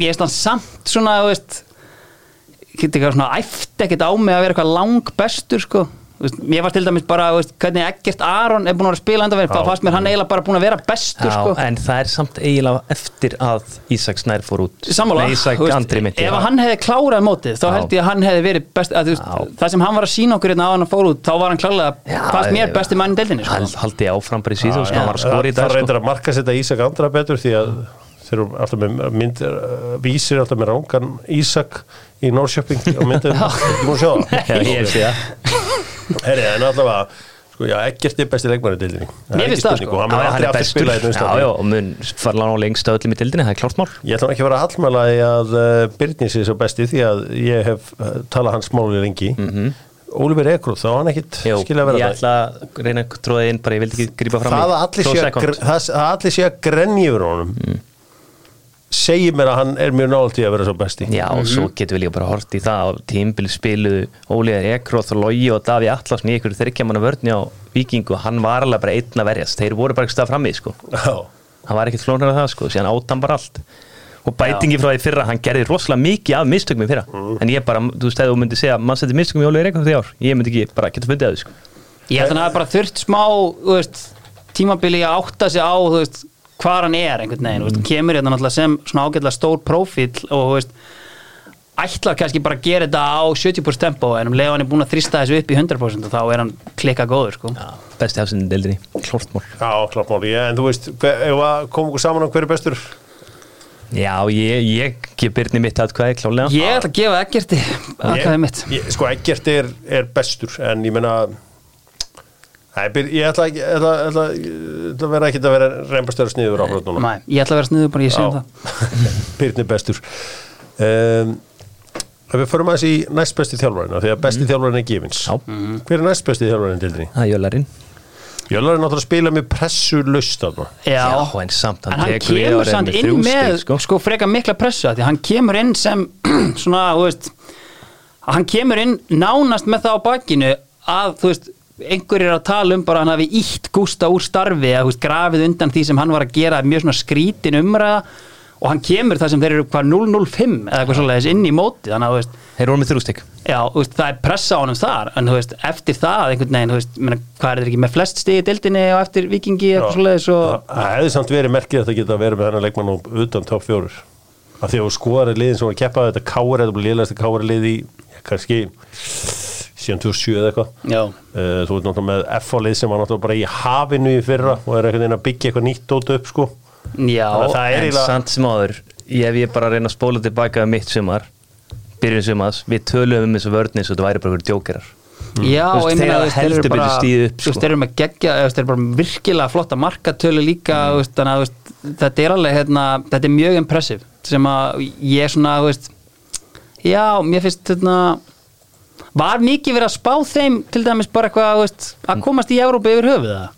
Ég hann samt svona, þú veist geti eitthvað svona æft ekkert á mig að vera eitthvað lang bestur sko mér fannst til dæmis bara, þú veist, hvernig Eggert Aron er búin að vera að spila undanverð, þá Já. fannst mér hann eiginlega bara búin að vera bestur Já, sko en það er samt eiginlega eftir að Ísak Snær fór út Sammála, Ísak veist, Andri myndi ef hann hefði klárað mótið þá Já. held ég að hann hefði verið best að, þú veist, Já. það sem hann var að sína okkur hérna á hann að fór út þá var hann klárlega, Já, fannst mér besti mann í deildinni sko. Hald, haldi áfram bara í síðan sko, hann var að það, skora í dag það sko. reyndar að marka setja Ísak andra betur því að þeir eru alltaf með mynd, uh, vísir alltaf með rángan Ísak í Norrköping á myndum, ekki múið sjá það Já, ég sé það Herri, en allavega sko, já, ekkert er besti leikmæri dildinni Mér finnst það, sko. hann hann aldrei er aftur bestur spila hérna Já, já, og mun fara lána á lengst öllum í dildinni, það er klárt mál. Ég ætla nú ekki að vera að hallmæla því að uh, Byrni sé svo besti því að ég hef uh, talað hans máli lengi. Mm -hmm. Ólífer Ekroð, þá á hann ekkit skilja að vera ég ætla að reyna að tróða inn bara, ég vildi ekki grípa fram það í það að allir sé að grenja yfir honum segir mér að hann er mjög nált í að vera svo besti. Já, og svo getum við líka bara hort í það á tímbili spiluðu Óliðar Ekroth og Logi og Daví Atlasson í ykkur þryggjamanna vörni á Víkingu. Hann var alveg bara einn að verjast, þeir voru bara ekki stað frammi sko. Já. hann var ekkert flónar af það sko, síðan átt hann bara allt. Og bætingi frá því fyrra, hann gerði rosalega mikið af mistökum í fyrra, en ég bara, þú veist, ef þú myndir segja, mann setti mistökum í Óliðar Ekroth í ár? Ég myndi ekki bara geta fundið að því sko. Ég held að hann að er einhvern veginn mm. veist, kemur hérna náttúrulega sem svona ágætlega stór prófíl og þú veist, ætla kannski bara að gera þetta á 70% tempo en um leið hann er búin að þrista þessu upp í 100% og þá er hann klikka góður sko. Já, besti hafsindin deildinni, klort mál. Já, klart máli, en þú veist að koma okkur saman á hver er bestur? Já, ég, ég gef Byrni mitt að hvað er klálega ég ætla að gefa Eggerti aðkvæðið mitt. Ég, Sko, ekkert er, er bestur en ég meina Nei, ég ætla ekki ætla, ætla, ætla vera ekki að vera reymbastöru sniður áhrifð núna. Nei, ég ætla að vera sniður bara ég sé um það. Byrni bestur. Um, við förum aðeins í næst besti þjálfarina því að besti mm. þjálfarina er gefins Já. Hver er næst besti þjálfarina til því? Það er jölarinn Jölar er náttúrulega að spila með pressu laust þarna. Já, Já, en samt, hann en hann kemur og er samt inn með sko, sko. freka mikla pressu að því hann kemur inn sem svona, þú veist hann kemur inn nánast með það á bakinu að, þú veist einhverjir að tala um bara að hann hafi ítt gústa úr starfi að veist, grafið undan því sem hann var að gera mjög svona skrítin umræða og hann kemur það sem þeir eru hvað 005 eða eitthvað svoleiðis inn í móti þannig að þú veist, Þeir voru með þrjú stig. Já, veist, það er pressa á honum þar en þú veist, eftir það einhvern veginn þú veist, meina, hvað er þeir ekki með flest stig í dildinni og eftir vikingi eitthvað svoleiðis og Það hefði samt verið merkið að það geta verið með þennan leikmann og utan top fjórir. Af því að skoðar liðin sem var að keppa þetta káur, þetta búið liðlæsti káur lið í ja, kannski 707 eða eitthvað. Já, Uh, þú ert náttúrulega með F-lið sem var náttúrulega bara í hafinu í fyrra og er einhvern veginn að byggja eitthvað nýtt dót upp sko. Já, er En eiginlega samt sem áður Ég hef ég bara reyna að spóla tilbaka um mitt sumar Byrjun sumars Við töluðum um þessu vörðni svo þetta væri bara einhverjum djókerar. Já, Þú veist, ég meina, veist, þeir heldur eru bara Þú veist, sko. þeir eru með veist, þeir eru bara virkilega flotta markatölu líka, veist, þannig að þetta er alveg, hérna, þetta er mjög impressive sem að ég svona, þú veist já, mér finnst, hérna var mikið verið að spá þeim til dæmis bara eitthvað, veist, að komast í Európa yfir höfuð það?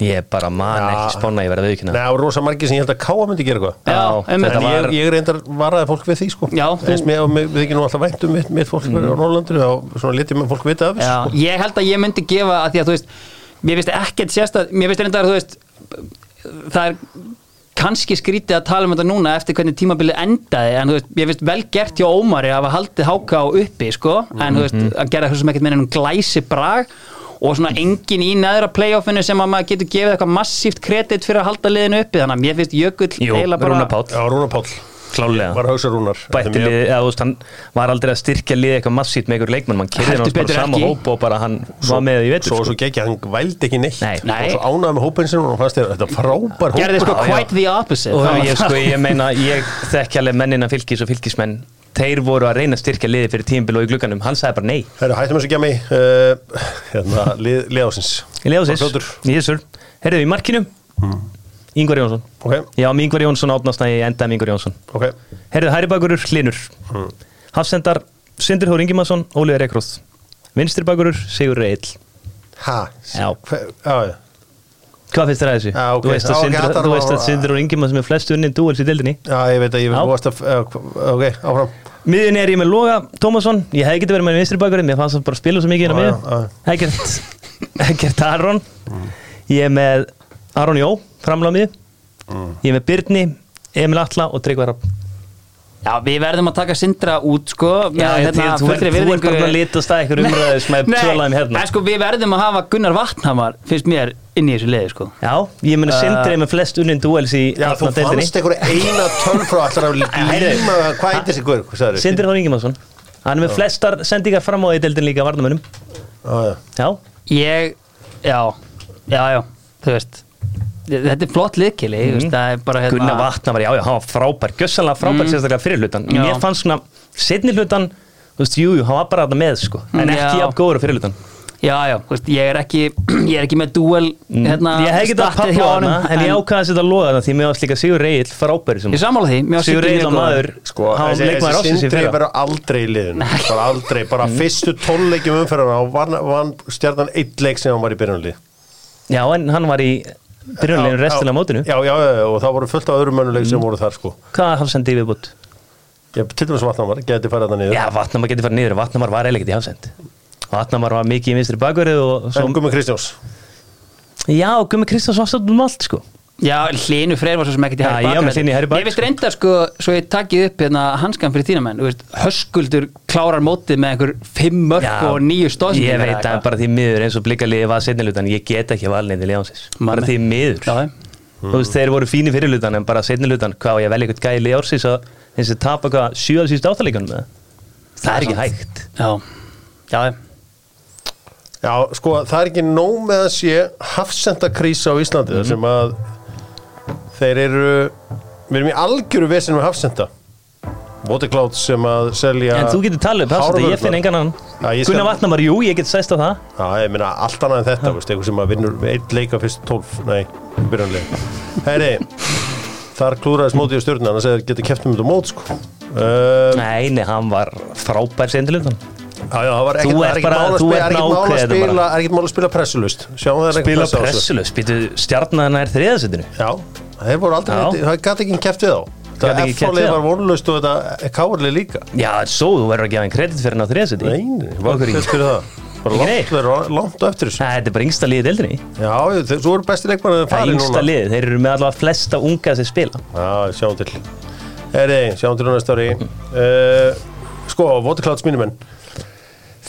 Ég bara man Já. ekki spána ég verið að viðkynna Nei, það var rosa margir sem ég held að Káa myndi gera eitthvað Já, En ég, var- ég reyndar varaði fólk við því sko Já, þú- Eins með, og við ekki nú alltaf vænt um mitt, mitt fólk mm. á Norrlandinu og svona litið með fólk vita af þessu Já, sko. ég held að ég myndi gefa að því að þú veist, mér finnst ekkert sérstæð mér finnst reyndar, þú veist það er kannski skrítið að tala um þetta núna eftir hvernig tímabilið endaði en þú veist, ég finnst vel gert hjá Ómari að hafa haldið háka á uppi, sko en þú veist, að gera sem ekkert meina um glæsi brag og svona engin í neðra playoffinu sem að maður getur gefið eitthvað massíft kredit fyrir að halda liðinu uppi, þannig að mér finnst Jökull Jú, Rúnar Páll Klálega Var að hugsa Rúnar. Bætti Þeim ég- liðið, eða þú veist, hann var aldrei að styrkja liðið eitthvað massít með ykkur leikmann mann kyrði hann bara betur sama ekki. hóp og bara hann var með í vetur Svo, sko. svo gekk hann vældi ekki neitt. Nei. Og Nei. svo ánæði með hópin sinni og hann fannst þér Þetta er frábær hópur. gerði sko quite the opposite. Og ég, sko, ég meina, ég þekki alveg mennina fylgis og fylgismenn. Þeir voru að reyna að styrkja liðið fyrir tímbil og í glugganum, hann sagði bara nei. Herru, hættum þessu gemi uh, Hérna, lið, lið ásins Ég leiði á Bara sér, fljótur. Jésur Herðu, í markinu Ingvar Jónsson. Ok, Já, með Ingvar Jónsson átnast endaði með Ingvar Jónsson. Ok. Herðu, hæri bakurur, Hlinur Hafsendar, Sindur Þór Ingimarsson Óliður Ekróð Vinstri bakurur, Sigur Reill Ha, Já. Hvað finnst þér að þessu? Já, ok. Þú veist að veist Sindur Þór Ingimarsson er flest unnin dúels í dildinni Já, ég veit að ég búast að uh, Ok, áfram. Miðin er ég með Loga Tómasson. Ég hefði getið verið með vinstri bakurinn Mér fannst það bara að spila svo mikið inn á miðju já, já. Ekkert Ekkert Aron. Ég er með Aron Jó Framlega miðju Ég er með Byrni Emil Atla og Tryggvar Rapp Já, við verðum að taka Sindra út sko með, Já, hérna, þú, er, er virðingu- bara að litast að sem er Nei, tjólaðum hérna. en sko við verðum að hafa Gunnar Vatnhamar finnst mér inn í þessu liði sko. Já, ég meni Sindri er með flest unnin duels í Já, þú fannst einhverja eina tölfrá allar að líma Hvað hver, hvað sagður Sindri Þór Ingimarsson. Hann er með flestar sendingar fram á því deildin líka varnamönnum Já, Já, Ég, já, já, já þú veist þetta er flott liðkili mm. það er hérna Gunnar Vatna var, já, já, hann var frábær Gjössalega frábær sérstaklega fyrir hlutan. Já. Mér fannst svona, setni hlutan Þú veist, jú, jú, hann var bara þarna með, sko. En Mm, ekki jafn góður fyrir hlutan. Já, já, veist, ég er ekki ég er ekki með duel hérna, Ég hef ekki það hjá pappa á honum, hana En ég ákvaði að setja að loða það Því mér varst líka Sigur Reill frábæri sem Ég sammála því, Sigur og góður. maður Sko, Hann þessi, sindri verður aldrei í bara aldrei, bara fyrstu tólleikjum umferðana og stjarnan eitt leik sem hann var í byrjunlið Já, en hann var í byrjunleginu restina af mótinu? Já, já, já, og það voru fullt af öðrum mönuleik sem voru þar sko. Hvað hafsendi í viðbútt? ég, til dæmis vatnamar, geti farið það niður. Já, Vatnamar getur farið niður. Vatnamar var eiginlega ekkert í hafsend. Vatnamar var mikið í vinstri svo en Gummi Kristjáns. Já, Gummi Kristjáns var stöldum um allt, sko Já, Hlinu Freyr var svo sem ekkert í Já, hæri ég með veist sko. reyndar sko, svo ég takið upp hérna hanskan fyrir þína menn, þú veist, Höskuldur klárar mótið með einhver fimm mörk og nýju stóðsendingar Ég veit að bara því miður eins og blikkaliði var setnilutan Ég get ekki valnið til Leónsins Bara því miður. Já, Þú veist, þeir voru fínir fyrirlutan En bara setnilutan, hvað ég að velja eitthvað gæli Leónsins Og eins og tapa hvað sjöða síðust áttalíkanum Það er ekki hægt. já, já, Já, sko, það er ekki nóg með að sé hafsendakrísa á Íslandi þar sem að þeir eru við erum í algjöru vesinn með hafsenda. Watercloud sem að selja En þú getur talið upp það, ég finn engan annan. Gunnar Vatnamar, jú, ég get sæst á það. Já, ég meina allt annað en þetta, veist, eitthvað sem að vinnur einn leika fyrst 12, nei, byrjanlega. Heyri, þar klúraðist mótið í stjórnuna, hann segði að geta keft um þetta mót, sko. Uh, Nei, nei, hann var frábær sendilöfn já, já, það var ekkert, Þú það er mál að þú spila, ert er ekkert mál að spila, er pressulust. Það er Spila á pressulös, býtu stjarnan er þriðasettinu Já, þeir voru aldrei, það gæti ekki keft við. Gat Það F-fólið var vonlust og þetta káarlega líka. Já, svo þú verður að gefa einn kredit fyrir hann á þriðasetti Nei, ekki. fyrir það. Langt á eftir þessu. Þetta er bara yngsta liðið deildinni. Já, svo eru besti leikmann að Það er yngsta liðið, þeir eru með allavega flesta unga sem spila. Já, sjáum til. Heri, sjáum til á næsta ári uh, Sko, Waterclouds mínum menn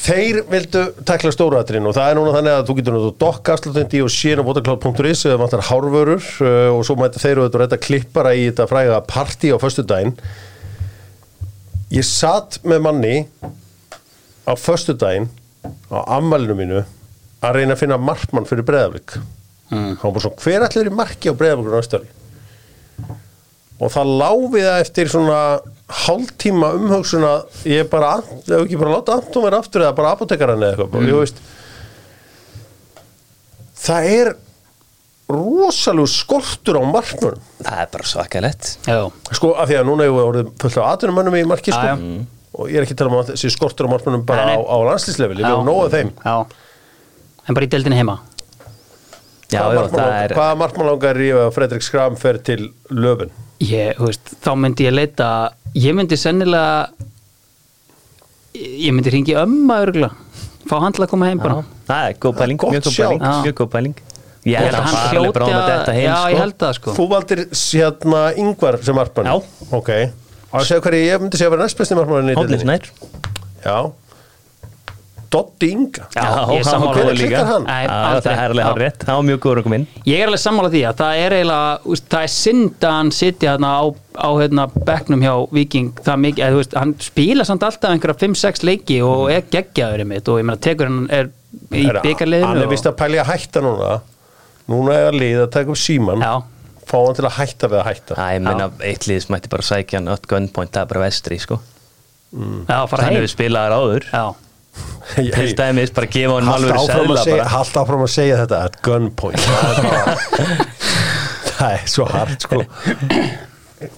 Þeir vildu tekla stóraðatrinn og það er núna þannig að þú getur náttúrulega dokka afslutandi og síðan á watercloud.is eða vantar hárvörur uh, og svo mæta þeir og þetta redda klippara í þetta fræga partí á föstudaginn. Ég satt með manni á föstudaginn á ammælinu mínu að reyna að finna markmann fyrir breðaflik mm. var bara svona, hver ætlir í marki á breðaflikur næsta ári og það láfið það eftir svona hálftíma umhugsun að ég bara, ef ekki bara láta Anton vera aftur eða bara apotekaran eða eitthvað mm. veist, það er rosalegu skortur á markmönum Það er bara svakalett Já, sko af því að núna hefur við orðið fullt af atvinnumönnum í marki sko. Já. og ég er ekki að tala um að þessi skortur á markmönum bara Nei, á, á landslýslefili, við erum nógu af þeim. Já. En bara í deildinni heima. Já, hvaða já, markmann það langar- er í að Fredrik Skram fer til löfun ég, þú veist, þá myndi ég leita ég myndi sennilega ég myndi ringi ömma örgla fá hann til að koma heim Já, bara það er góð pæling, mjög góð pæling. Mjög góð pæling. Ég held að að hann hljóti að þetta heim já, ég sko. held það sko. Þú valdir hérna yngvar sem markmann Já. Ok, og að segja hverju ég myndi segja að vera næst besti markmann Hodnir Snær. Já Dotti Inga. Já, Já, ég sammála góður líka. aldrei. Það er alveg hár rétt, hann var mjög góður að koma inn. Ég er alveg sammála því að það er eiginlega það er synd að hann sitja hérna á, á hérna, bekknum hjá Viking það mikið, eða, veist, hann spila samt alltaf einhverja 5-6 leiki og er geggjaður og ég meina tekur hann er í byggarliðinu Hann er vist að pæli að hætta núna. Núna er að lið að taka upp síman Já, Fá hann til að hætta við að hætta. Það er minna eitt lið sem ætti bara að sækja hann öll gunpoint, það er bara vestri sko. já, fara Hann heim. hefur spilað áður. Já, Til dæmis bara gefa hann alveg sæðla haltu áfram að segja þetta at gunpoint. Það er svo hart sko.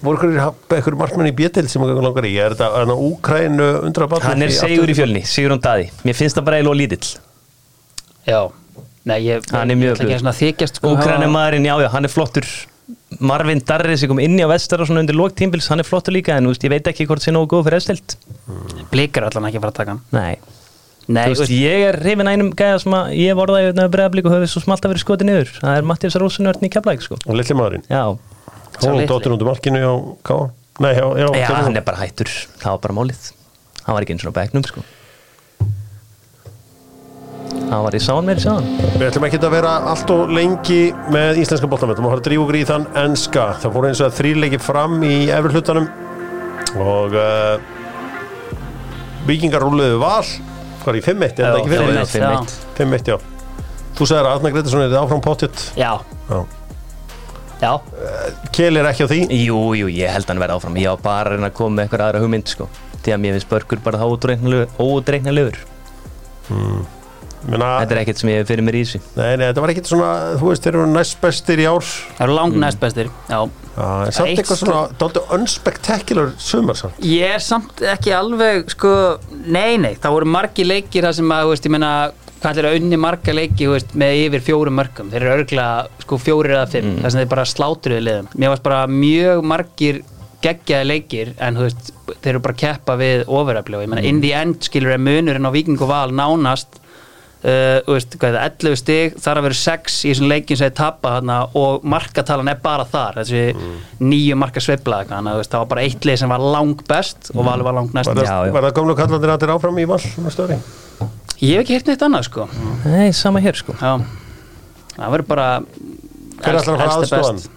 Voru ykkur markmenn í bjötild sem ykkur langar í? Er þetta hana, Úkrænu undra barn Hann er segur í fjölni, Sigur Daði. Mér finnst það bara eiginlega lítill. Já. Nei, ég, Hann er mjög sko, Úkrænum hafa- maðurinn, já, já, hann er flottur. Marvin Darri sem kom inn í á vestar og svona undir lók tímbils, hann er flottur líka en þú veist, ég veit ekki hvort það sé nógu góð fyrir efstilt Blikar allan ekki að fara að taka hann. Nei, Nei, veist, ég er hrifin að einum gæja sem að ég vorða í bregðablík og höfði svo smalt að vera skotið niður. Það er Mattias Rósunörn í Keflæk, sko. Og litli maðurinn? Já, Hún litli. dóttir undir markinu á K Nei, já, já, já hann er bara hættur. Það var bara málið. Hann var ekki eins og bæknum, sko. Hann var í sán meiri sáðan Við ætlum ekki að vera allt og lengi með íslenska boltamönd og maður har að drífa okkur í þann enska. Það fór eins og að þrýleiki fram í efri hlutanum. Og uh, vikingar rúluðu val hvað er í 5-1, er það ekki Já, fyrir já, Fimm já. eitt. 5-1, já. Þú sagðir að Arna Gretarsson er áfram pottitt Já, Já. já, Kjell er ekki á því? Jú, jú, ég held hann verði áfram. Ég var bara að reyna að koma með eitthvað aðra hugmynd, sko. Því að mér finnst börkur bara það ódreikna lögur Menna, þetta er ekkert sem ég fyrir mér í þessu. Nei, nei, þetta var ekkit svona þú veist, þeir eru næst bestir í ár. Það eru langt næst bestir Já, Já, en samt Eitt eitthvað svona dálítið unspectacular sumar samt. Ég er samt ekki alveg sko, nei, nei, það voru margi leikir það sem að, þú veist, ég meina hvað er að unni marga leiki, þú veist, með yfir fjórum mörgum? Þeir eru örgulega, sko, fjórir eða fimm þess að þeir bara slátruðu liðum. Mér varst bara mjög margir geggjaði leikir en þú veist, þeir eru bara keppa við ofurafli og ég meina, in the end skilur er munurinn á Víking og Val nánast Uh, þú veist, hvað er það, 11 stig þar að vera 6 í þessum leikin sem þeir tappa hana, og markatalan er bara þar. Þessi nýju marka veist, það var bara eitt leið sem var lang best og Valur var lang næst. Var það, það gömlu kallandir að þeir áfram í val næstu ári? ég hef ekki heyrt neitt annað sko. Nei, sama hér, sko. Já, það verður bara Hver ætlar að fara elsti aðstoða best.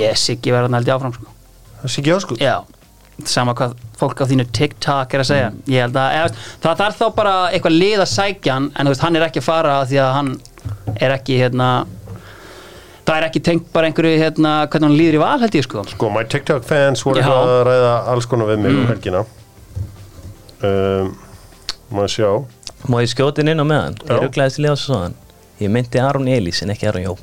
ég siggi verður hann held ég áfram sko. Ekki áskuð já, sama hvað fólk á þínu TikTok er að segja. Ég held að, eða, það þarf þá bara eitthvað lið að sækja hann en þú veist, hann er ekki að fara af því að hann er ekki hérna það er ekki tengt bara einhverju hérna, hvernig hann líður í val held ég sko. Sko, my TikTok fans voru. Mm. að ræða alls konar við mig um helgina. Um, Maður sjá? Má ég skjótin inn á meðan? Ég rugglaðist í Leásson Ég myndi Aron Elís en ekki Aron Jó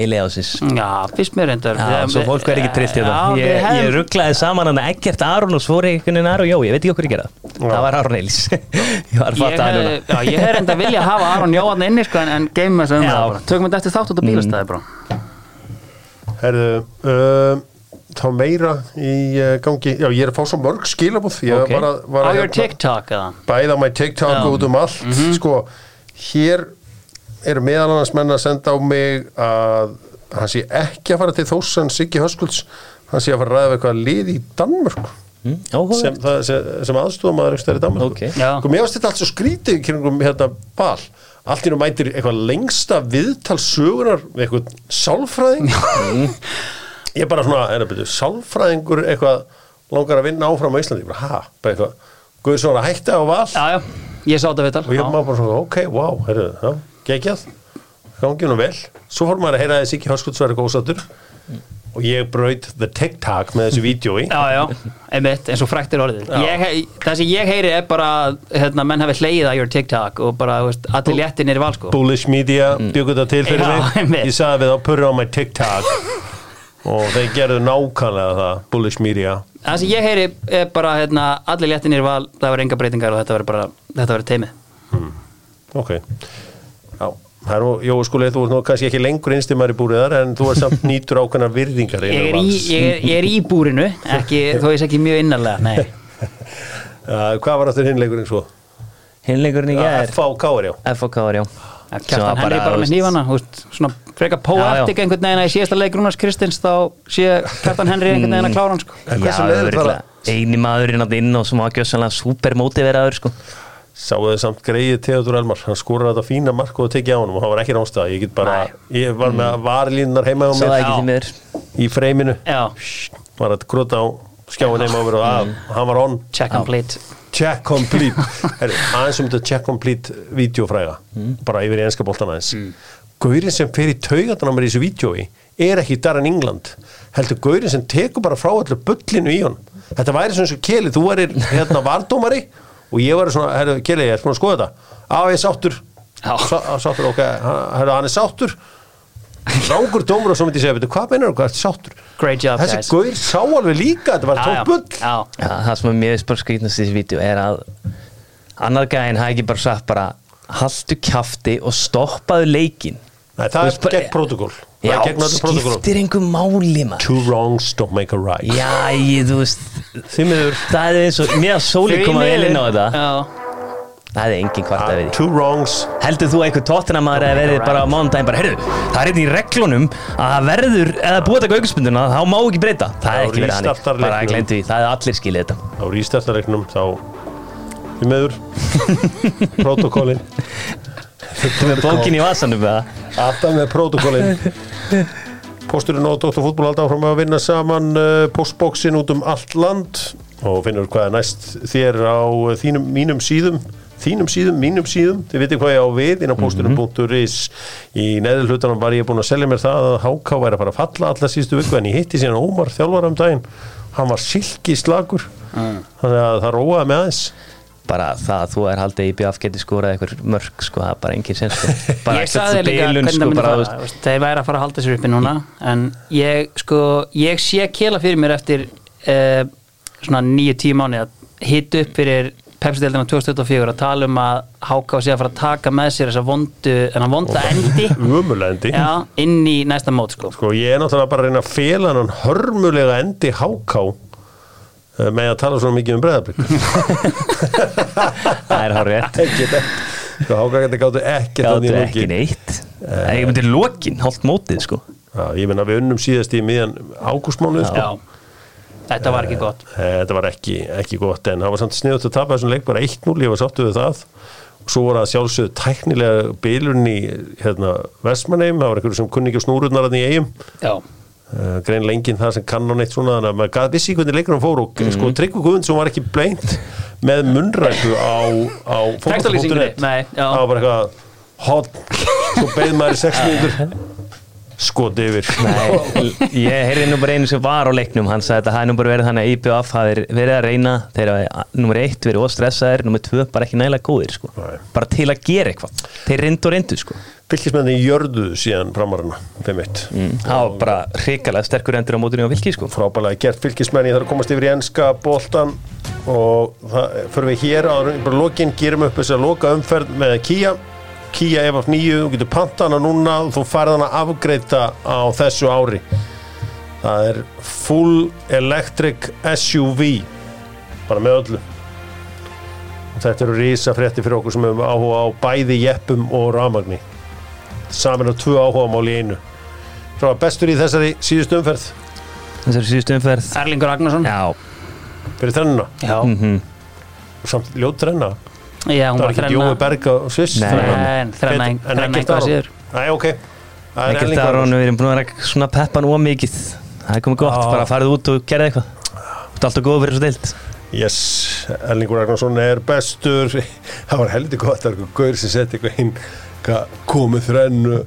í Leásins Já, fyrst mér reyndar Já, svo fólk verður ekki trillt í við Ég, ég rugglaði saman hann ekkert Aron og svo er einhvern veginn Aron Jó Ég veit ekki okkur ég gera það Það var Aron Elís Ég var að það hef, núna já, ég hef reynda að vilja hafa Aron Jóhann inni sko, en, en geymum þess að Já. umræða bara. Tökum þetta eftir þátt út á bílastæði bara. herðu um, Þá meira í uh, gangi Já, ég er að fá svo mörg skilabúð Ég Ok. var að, var Á að your TikTok eða? bæða my TikTok. Mhm. út um allt Sko, hér eru meðal annars menn að senda á mig að hann sé ekki að fara til Þóssan Siggi Höskulds. Hann sé að fara að ræða við eitthvað lið í Danmörk Mm, sem, það- sem, sem aðstofamaður ekki stærri Danmörk Ok. Já. sko, mér varst þetta allt svo skrítið í kringum hérna bal allt í nú mætir eitthvað lengsta viðtal sögunar við eitthvað sálfræðing. Ég er bara svona, er það byrju, sálfræðingur eitthvað langar að vinna áfram á Íslandi, bara, ha, bara eitthvað. Guðsson að hætta á val. Já, já, ég sá þetta viðtal. Og ég var bara svona, ok, wow, herru, já, geggjað. Gangi nú vel, svo fór maður að heyra að þessi ekki hörskuldsverði góðsattur og ég braut the TikTok með þessu vídjói Já, já, einmitt, eins og frækt er orðið. Ég, Það sem ég heyri er bara að, hérna, menn hafi hlegið að your TikTok og bara, þú veist, allir léttin er í val sko. Bullish Media byggur þetta til fyrir Já, mig. ég sagði við á purra á my TikTok. Og þeir gerðu nákvæmlega það Bullish Media. Það sem ég heyri er bara, hérna, allir léttin er í val það verður enga breytingar og þetta verður bara þetta verður teimið ok já, það er nú, Jói skuli þú ert nú kannski ekki lengur einstimar í búriðar en þú er samt nýtur ákveðna virðingar ég er, í, ég, er, ég er í búrinu ekki, þó ég sé ekki mjög innarlega Nei, Uh, hvað var aftur hinleikurinn svo? Hinleikurinn í gær FVK er já FOK var já Kjartan Henry bara með veist, svona frekar poetik einhvern veginn að í síðasta leik Rúnars Kristins þá sé Kjartan Henry einhvern veginn að klára hann sko. Já, leiðilegt var örugglega. eini maðurinn að inn og sem var sko. Sáðu þið samt greið Theodor Elmar. Hann skóraði þetta fína mark og tekið á honum og hann var ekki rámstað ég get bara, ég var með varlínunar heima á það mér í freiminu Já, var að grota á skjáin heima á mér og að, hann var on. Check and plate check complete. Aðeins um þetta check complete videofræga bara yfir í enska boltan aðeins. Mm. Gaurin sem fer í taugatana mér í þessu videói er ekki Darren England. Heldur Gaurin sem tekur bara frá allir bullinu í honum. Þetta væri svona svo Keli, þú væri hérna vardómari og ég væri svona, herru Keli, ég er búin að skoða þetta. Á ég er sáttur. Já. Sá, sáttur, ok, herru hann er sáttur. Rángur dómur og svo myndi ég segja "Bíddu, hvað meinar þú, hvað er sáttur? Great job þessi guys. Gaur sá alveg líka, þetta var Já, já, já. Það sem er mjög bara skrýtnast í þessi vídeo er að annar gæðin hafi ekki bara sagt bara haltu kjafti og stoppaðu leikin Nei, það Þú er veist bara- gegn protokól Já, skiptir einhver máli maður. Two wrongs don't make a right. Já, ég, þú veist það er eins og mér að sóli koma vel inn á þetta. Já, það er engin kvart að við wrongs. Heldur þú að einhver tóttinamaður eða verið bara á mánudaginn bara, heyrðu, það er hérna í reglunum að það verður, eða búið að taka aukspunduna þá má ekki breyta, það er ekki verið hann restartar bara leiknum. glemdu því, það er allir skilið þetta. Á rístartareiknum þá Því miður. Protokólin Þú með bókin í vasanum með það Alltaf með protokólin Pósturinn og Dr. Fútból alltaf áfram að vinna saman uh, postbóksin út um allt land. Og finnur hvað er næst þér á uh, þínum, mínum síðum þínum síðum, mínum síðum, þið veitir hvað ég á við inn á pósturinn.is í neður hlutanum var ég búin að selja mér það að HK væri að fara að falla alla síðustu viku en ég hitti síðan Ómar þjálfara um daginn. Hann var silki slagur þannig að það róaði með aðeins bara það að þú er haldið í BF geti skorað eitthvað mörg sko, það er bara engin sens sko. bara ég sagði þér líka bilun, hvernig það sko, myndi bara, fara. þeir væri að fara að halda sér uppi núna en ég sko ég sé kela fyrir mér eftir eh, svona nýju tíu mánu að hita upp fyrir Pepsi-deildina 2024 að tala um að Háka sé að fara að taka með sér þessa vondu þennan vonda endi. já, inn í næsta mót sko. Sko ég er náttúrulega bara að reyna að fela hann hörmulega endi háká með að tala svona mikið um breðablík það er hár rétt. Ekki þetta Sko geti gáttu ekkert gáttu ekki neitt. Það er myndir lokin, hálft mótið sko. Já, ég menna við unnum síðast í miðjan ágústmánuð sko. þetta var ekki gott. Eh, Þetta var ekki, ekki gott en það var samt sniðut að tapa þessum leik bara 1-0 ég var sáttu við það. Og svo var það sjálfsögðu tæknilega bilurinn í hérna, Vestmanneim, það var einhverju sem kunni ekki snúrurnar í eigum já, uh, grein lengin það sem kann á neitt svona þannig að maður gat vissi hvernig leikunum fór og Mhm. sko Tryggvi Guðund sem var ekki bleint með munnræku á, á já. það var bara eitthvað hot svo beð maður í sex mínútur skot yfir. Nei, ég heyrði nú bara einu sem var á leiknum. Hann sagði að það hafi nú bara verið þannig að IPF hafi verið að reyna. Þeir hafi nummer eitt verið óstressaðir nummer tvö bara ekki nægilega góðir sko. Bara til að gera eitthvað. Þeir reyndu og reyndu sko. fylgismenni jörðu síðan framarana 5-1 mm. það var bara hrikalega sterkur endur á mótunni á Vilki sko. frábælega gert. Fylgismenni þarf að komast yfir í enska boltan og það fyrir við hér áður en bara lokin gerum upp þess að loka umferð með Kia Kia EF9, þú getur panta hana núna og þú færð hana afgreita á þessu ári. Það er full electric SUV bara með öllu. Og þetta eru rísa frétti fyrir okkur sem hefum áhuga á bæði jeppum og rafmagni. Saman á tvö áhugamál í einu. Frá bestur í þessari síðustu umferð. Þessari síðustu umferð. Erlingur Ragnarsson. Já, fyrir þennuna Já, mm og samt ljót þrenna já hún það var var ekki Jói Berg á Sviss Nei. þrenna þrenna einhvað síður. Nei, ok. Það er ekkert að Aron. við erum búin að vera svona peppan og mikið. Það er komið gott, bara farið út og gerði eitthvað. Þú ert alltaf góð fyrir þessu deilt Yes, Erlingur Ragnarsson er bestur. Það var heldur gott Það var eitthvað gaur sem setti eitthvað inn eitthvað komið þrennu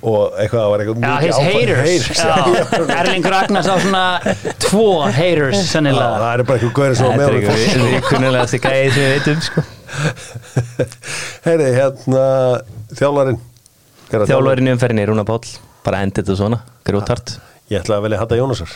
og eitthvað, það var eitthvað Já, mikið áfall- haters. Erlingur Ragnars á svona tvo haters Já, sennilega. það er bara eitthvað var þetta með er honum. eitthvað vikunnilega þessi gæði sem við veitum sko. Heyri, hérna er þjálfarinn í umferðinni, Rúna Páll. Bara endi þetta svona, grótart Ég ætla að velja Hatta Jónasar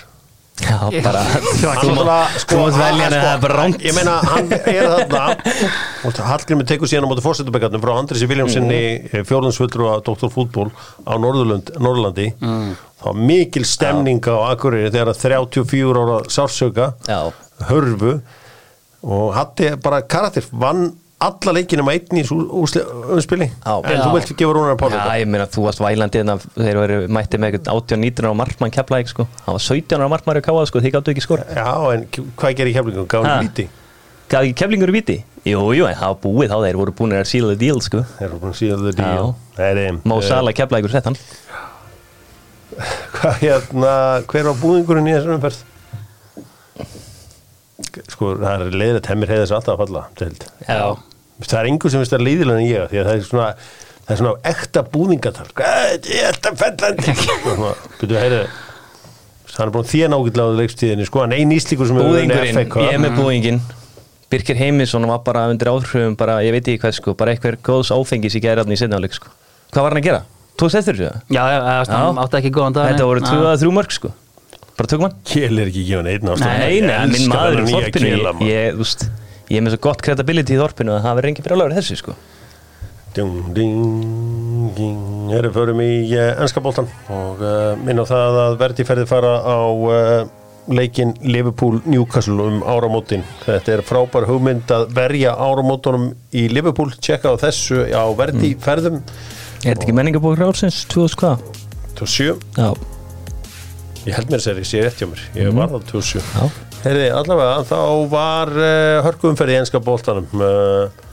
já, bara þú náttúrulega, sko, mátt velja hann, það er bara rámt Ég meina, hann er þarna Hallgrimur tekur síðan á móti fórsetubekkarnum frá Andrisi Viljámsinni mm. fjórðansvöldru á Dr. Fútból á Norðurlandi mm. það var mikil stemning á Akureyri þegar að 34 ára sársöka Já. hörfu og Hatti bara karakter vann alla leikinum að einn í umspili Já. en Já. þú vilt gefa Rúnar Páll Já, þetta ég meina, þú varst vælandi en þeir eru mætti með eitthvað 18-19 ára markmann keflaðið, sko. Það var 17 ára markmann í káað, sko, þið gáttu ekki skora. Já, en hvað gerir hann víti? Gaf ekki keflingur viti? Jú, jú, en það var búið þá, þeir voru búin að seal the deal, sko. Þeir eru búin að síða þetta Já. í Má Sala keflaðið ykkur sett hann. Hvað hérna, hver var búðingurinn í þessum umferð? Sko, það er leiðir að temmir heiðis alltaf að falla til held. Já, Það er einhver sem finnst það líðilega en ég því að það er svona, það er svona ekta búðingatal ég er þetta fellandi Byrju, heyri hann er búin þén ágætlega á leikstíðinni sko, hann er einn íslíkur sem Cup. ég er með búðingin. Birkir Heimisson var bara undir áhrifum, bara, ég veit ekki hvað, sko, bara eitthvað góðs áfengis í gæðræðni í setnáleik, sko. Hvað var hann að gera? Tókst eftir þessu? já, já, átti ekki góðan dag Þetta voru nei. 2-3 mörg, sko. Bara tökum hann. Kjell er ekki gefin einn ástæð Nei, nei, minn maður í þorpinu ég, ég, veist, ég er með svo gott credibility í þorpinu að það verður engin fyrir alveg þessu sko. Ding, ding, ding. Erum förum í uh, ennska boltan og uh, minna á það að verði ferði fara á uh, leikin Liverpool Newcastle um áramótin. Þetta er frábær hugmynd að verja áramótunum í Liverpool. Tjekka á þessu á verði ferðum. Er þetta ekki menningabók rálsins 2000 hvað? 27. Já, Ég held mér að segja ég sé rétt hjá mér. Ég var það 27. já, Herði, allavega, þá var uh, hörkuumferð í enska boltanum. Uh,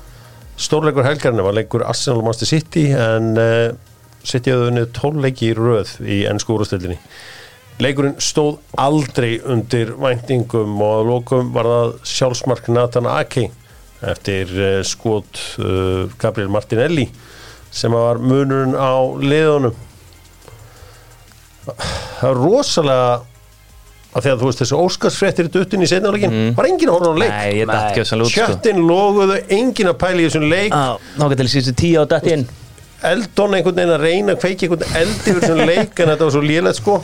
stórleikur helgarinn var leikur Arsenal Master City en uh, City hafði unnið 12 leiki í röð í ennsku úrstældinni. Leikurinn stóð aldrei undir væntingum og að lokum var það sjálfsmark Nathan Ake eftir uh, skot uh, Gabriel Martinelli sem var munurinn á liðunum. Það var rosalega að því að þú veist þessu óskarsfréttir í duttin í setnáleikin, Mm. var enginn að horfa á leik. Sko. Kjöttin loguðu, enginn að pæla í þessum leik. Þá getur til síðustu tíu á dætt inn. Eldon einhvern veginn að reyna að kveiki einhvern eld yfir þessum leik en þetta var svo lélegt sko.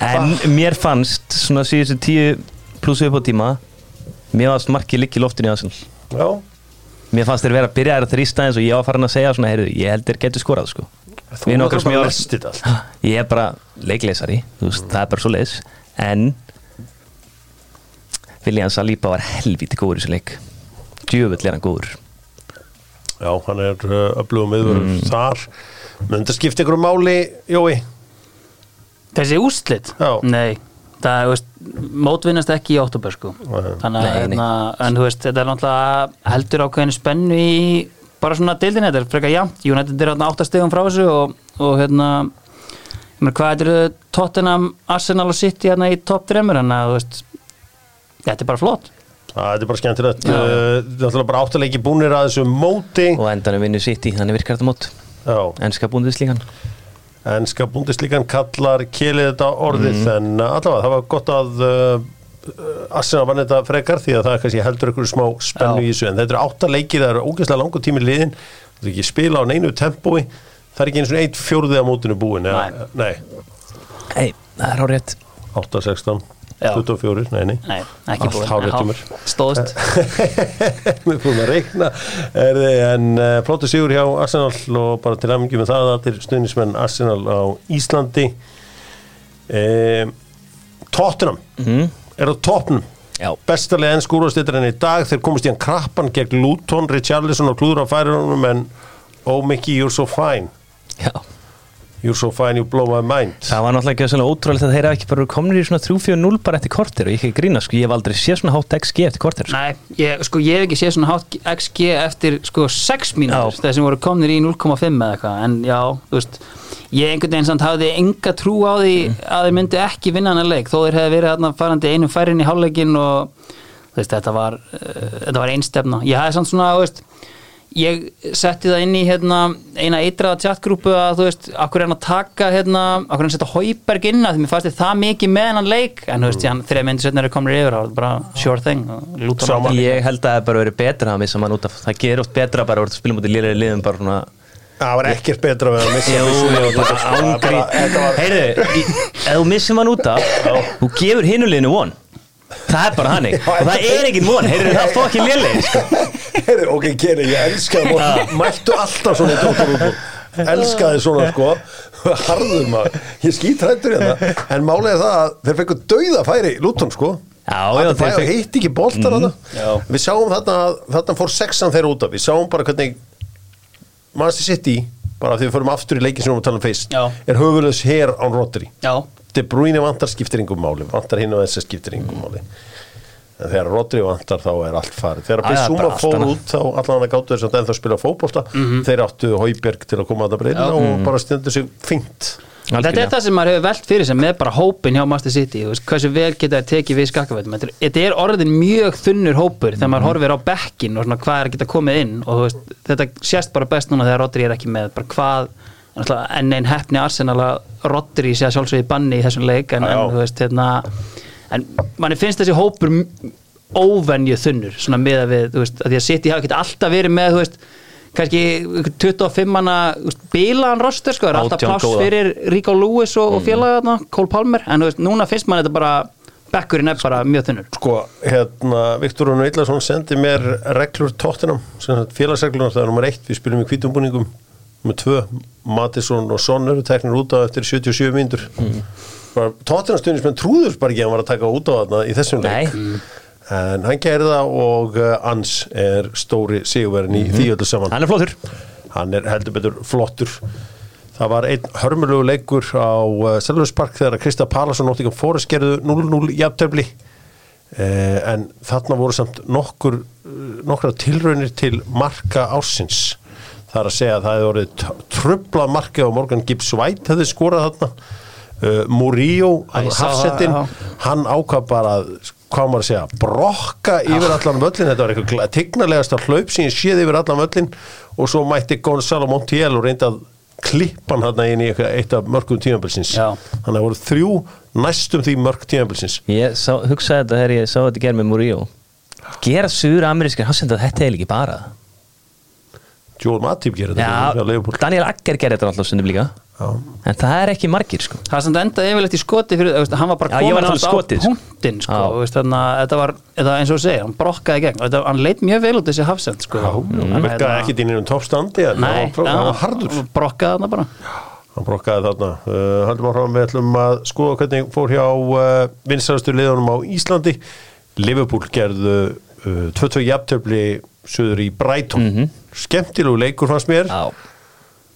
En mér fannst svona síðustu tíu pluss upp á tíma Mér fannst markið liggi í loftinu í Já, Mér fannst þeir vera að byrja að þrýsta eins og ég var farin að segja svona, heyrðu, ég held þeir getur skorað sko. Þú sem bara þetta allt. Ég er bara leikleysari, þú veist, það er bara svo leiðis. En Viljan Saliba var helvíti góður í þessu leik. Djöfull er hann góður. Já, hann er uh, öflugum viðvörur Mm. þar. Möndi að skipta ykkur máli, Jói? Þessi úslit? Já. Nei, það, veist, mótvinnast ekki í óttúber Nei. Þannig að, hérna, en þú veist, þetta er náttúrulega heldur ákveðinu spennu í bara svona deildin þetta er frekar jafnt. United er hérna áttastegum frá þessu og, og hérna ég meina, hvað er Tottenham, Arsenal og City hérna í en að þú veist þetta er bara flott. Það þetta er bara skemmtilegt. Það er alltaf bara áttalegi búnir að þessu móti. Og endanum vinnu í, þannig virkar þetta mót. Já, Enska búndis líkan Ennska búndislikan kallar kelið þetta orðið en uh, allavega það var gott að Arsenal vann þetta frekar því að það er kannski heldur ykkur smá spennu Já. í þessu en þetta eru átta leikir, það eru ógeðslega langur tími liðin það er ekki spila á neinu tempói. Það er ekki eins og einn fjórðið á mótinu búin eða, nei, Nei, það er á rétt. 8, 16, Já. 24 nei, nei, Nei, ekki Allt hjá mér. Stóðst. Við fórum að reikna er, en uh, flottu sigur hjá Arsenal og bara til aðmengjum með það allir stuðnismenn Arsenal á Íslandi. Um, Tottenham. Mm. Er á toppnum. Já, bestalega enn skúrastýttir enn í dag þeir komast í hann krappan gegn Luton Richarlison og klúður á færunum en oh Mickey you're so fine. Já you're so fine you blow my mind. Það var náttúrulega ekki svona ótrúlega að þeir hafa ekki bara komnir í svona 3-4-0 bara eftir kortir og ég ekki grína sko, ég hef aldrei séð svona hátt XG eftir kortir sko. Nei, ég, sko, ég hef ekki séð svona hátt XG eftir sko 6 mínútur þeir sem voru komnir í 0,5 eða eitthvað. En já, þú veist ég einhvern veginn samt hafði enga trú á því að þeir myndi ekki vinna hann að leik þó þeir hefði verið þarna farandi einum færin í hálfleikin og veist, þetta var uh, þetta var einstefna, ég hafði samt svona þú veist, ég setti það inn í hérna, eina eitraða chatgrúpu að þú veist, akkur er hann að taka hérna, akkur er hann að setja Hauberg inn að því? Mér fannst þið það mikið með hann leik. En þú veist, mm. þegar myndir setna er komnir yfir þá var bara sure thing. Ég held að það bara verið betra að missa mann út af það gerir oft betra bara að spila mútið lýrið liðum bara svona það var ekkert betra að missa jú, út af. Það Heyrðu, í- ef þú missir mann út af þú gefur hinuleginu von það er bara hannig og það er ekki von, heyrðu það fokkin léleg sko. Heyrðu, ok, Keri, ég elskaði mót, mæltu alltaf svona í útbúr elskaði svona sko. Harður maður, ég skýt hrættur hérna. En málið er það að þeir fengu dauða færi í Luton sko. Þeir fengu- heitti ekki boltar mm, Já. við sáum þarna að þarna fór sexan þeirra út af. Við sáum bara hvernig Manchester City bara því við fórum aftur í leikin sem við erum að tala um fyrst er höfulegis hér án Rodri. Já, De Bruyne vantar skiptir yngum máli vantar hinn og þess að skiptir yngum máli. En þegar Rodri vantar þá er allt farið. Þegar Bissúma annað. út þá allan að gáttu þess að ennþá spila fótbolta. Þeir áttu Hauberg til að koma að það breyna og bara stundu sig fínt. Þetta er það sem maður hefur velt fyrir sem með bara hópin hjá Master City, veist, hversu vel geta það tekið við skakkavætum. Þetta er- orðin mjög þunnur hópur þegar maður horfir á bekkin og hvað er að geta komið inn. Og veist, þetta sést bara best núna þegar Rodri er ekki með, bara hvað enn einn heppni Arsenal að Rodri sé að sjálfsögði banni í þessum leik en, en veist, hérna en manni finnst þessi hópur óvenju þunnur, svona með að við, þú veist, að því að City hafa ekki alltaf verið með, þú veist kannski 25 manna bilaðan roster sko, er alltaf 18 pláss fyrir Rico Lewis og, og félagarna, Cole Palmer en þú veist, núna finnst mann þetta bara bekkurinn er bara mjög þunnur. Sko, hérna, Viktor Rún Eitlarsson sendi mér reglur tóttinam félagsreglunar, það er nummer eitt, við spilum í kvítumbúningum nummer tvö, Mattisson og Son eru teknir út á eftir 77 mínútur. Mm. tóttinamstuðnismenn trúður bara ekki að hann var að taka út á þarna í þessum leik. Nei, en hann gerði það og uh, Ans er stóri sigurverðin í því öllu saman. Hann er flottur. Hann er heldur betur flottur. Það var einn hörmulegu leikur á uh, Selvarspark þegar að Krista Palason Nottingham Forest gerðu 0-0 jafntöfli uh, en þarna voru samt nokkur nokkra tilraunir til marka ársins það er að segja að það hefði orðið t- trubla marka og Morgan Gibbs White hefði skorað þarna. Uh, Murillo, hafsettinn hann ákvað bara að hvað maður að segja, brokka yfir allan völlin, þetta var eitthvað tignalegasta hlaup sem ég séð yfir allan völlin og svo mætti Gonzalo Montiel og reyndi að klippa hann inn í eitt af mörgum tímabilsins. Já. þannig að það voru þrjú næstum því mörg tímabilsins. Ég sá, hugsaði þetta þegar ég sá þetta gerð með Murillo. Gera suður amerískir, hann sendi að þetta er ekki bara Joel Matip gerir þetta Liverpool. Daniel Agger gerði þetta alltaf stundum líka. Já. En það er ekki margir sko. Það er samt endað yfirleitt í skoti fyrir, þú veist, hann var bara komin á skotið, sko. sko, veist, þannig að þetta var eins og segir, hann brokkaði gegn. Þetta, hann leit mjög vel út þessi hafsend sko. Já, hann virkaði ekki í um toppstandi hann var- hann harður. já, brokkaði þarna bara. Hann brokkaði þarna. Uh, haldum áfram við ætlum að skoða hvernig fór hjá uh, vinsarastu liðunum á Íslandi. Liverpool gerðu uh, 22 jafntöfli söður í Brighton. Mm -hmm. skemmtilegu leikur fannst mér. Já,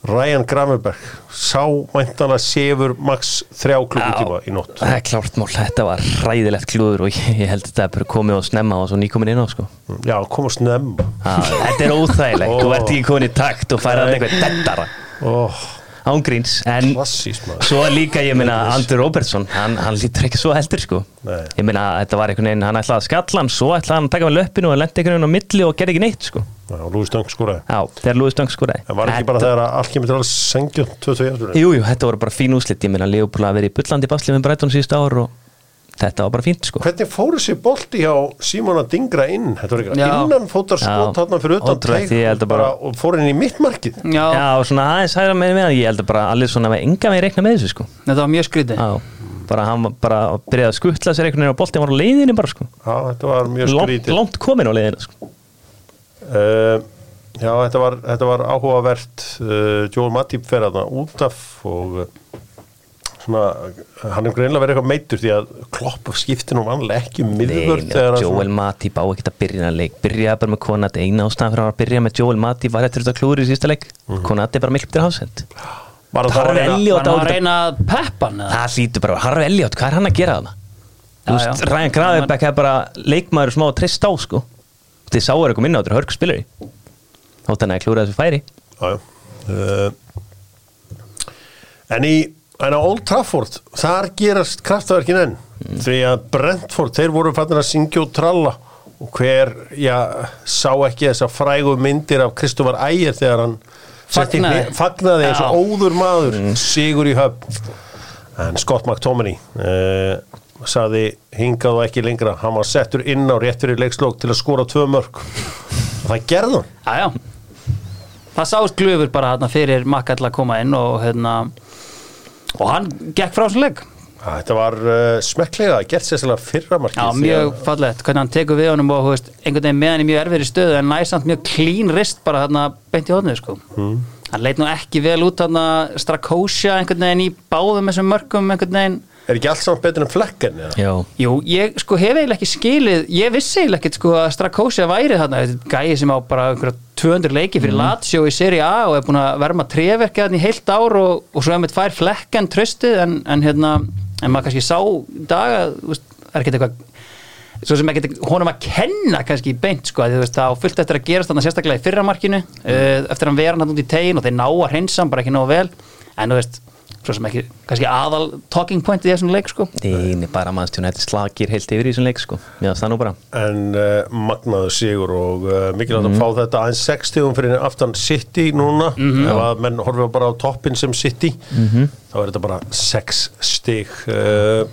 Ryan Gravenberg sá mæntanlega sefur max þrjá klukkutíma í nótt. Það er klárt mál, þetta var ræðilegt klúður og ég, held að þetta er komið og snemma og svo nýkomin inn á sko. Já, koma snemm Já, Þetta er óþægilegt, þú ert ekki komin í takt og færað eitthvað dettara oh, ángríns en Klassís svo líka ég meina Andri Robertson hann, hann lítur ekki svo heldur sko. Nei. ég meina þetta var einhvern veginn hann ætlaði að skalla hann svo ætlaði hann að taka með löppinu og lendi einhvern veginn á milli og gerði ekki neitt sko. Já, Lúi Stöng skoraði. Já þegar Lúi Stöng skoraði. En var ekki bara þegar að allt kemur til alls sengjum 22 jafnur Jú, jú, þetta voru bara fín úslit, ég meina Leopold að vera í bullandi basli með Brighton síðust ár og þetta var bara fínt sko. Hvernig fóru sér bolti hjá Simona Dingra inn? Þetta var Já. eitthvað innan fótar skot þarna fyrir utan að bara- og fór inn í mitt markið. Já, Já, og svona aðeins hægra með með ég held að bara allir svona með enga með reikna með þessu sko. Þetta var mjög skrítið. Já, bara hann var bara að byrja að skuttla sér einhvern veginn og boltinn var á leiðinni bara sko. Já, þetta var mjög skrítið. langt komin á leiðinni sko. Uh, Já, þetta var, þetta var áhugavert. Uh, Joel Matip fer að út af og uh, svona, hann er greinlega verið eitthvað meitur því að klopp skipti nú vanlega ekki um miðvörð Nei, Joel svona- Matip á ekkert að byrja að leik byrjaði bara með Konati, eina ástæðan fyrir að byrja með Joel Matip var eftir þetta klúður í sísta leik Mhm. Konati er bara var það Harfi Elliot á að þetta reyna að peppa hann eða? Það hlýtur bara, Harfi Elliot, hvað er hann að gera þarna? Þú veist. Ryan Gravenbeck er bara leikmaður smá treysta á sko Þið sáu er eitthvað minna á þetta, hörg spilari Þótt hann að klúra þessu færi Já, já. Uh, en í en á Old Trafford, þar gerast kraftaverkin enn. Því að Brentford, þeir voru fannir að syngja og tralla. Og hver, já, sá ekki þessa frægu myndir af Kristofar Ægir þegar hann Fagnaði. fagnaði eins og óður maður sigur í höfn. En Scott McTominay uh, saði hingað og ekki lengra. Hann var settur inn á rétt fyrir leikslók til að skora tvö mörg og það gerði hann. Það sást glöfur bara hérna fyrir Makkall að koma inn og hérna og hann gekk frá þessum Ja, Þetta var uh, smekklega, gert sérstaklega fyrra markið Já, mjög fallegt, hvernig hann tekur við honum og veist, einhvern veginn með hann í mjög erfiðri stöðu en næsamt mjög klín rist bara hérna beint í hodnið sko. Hmm. Hann leit nú ekki vel út hérna Strakósja einhvern veginn í báðum þessum mörgum einhvern veginn Er ekki allt saman betur en flekken? eða? Já, Jú, ég sko hef eiginlega ekki skilið ég vissi eiginlega ekki sko að Strakósja væri þarna, þetta er gæi sem á bara einhverja 200 leiki fyrir Lazio í Serie A og er búin að verma treverkið hann í heilt ár og, og svo einmitt fær flekken tröstið en, en hérna, en maður kannski sá í dag að, þú veist, það er ekkert eitthvað svo sem ekkert honum að kenna kannski beint sko, að þú veist, það á fullt eftir að gerast þarna sérstaklega í fyrramarkinu uh, eftir að vera hann út í tegin og þeir ná að hreinsa hann bara ekki nógu vel en þú veist, svo sem ekki kannski aðal talking point í þessum leik sko. Eini bara mannstjónu Þetta slagir heilt yfir í þessum leik sko. Mér það nú bara. En uh, magnaður sigur og uh, mikilvægt að fá þetta aðeins 6 stigum fyrir aftan City núna. Ef að menn horfa bara á toppin sem City þá er þetta bara 6 stig uh,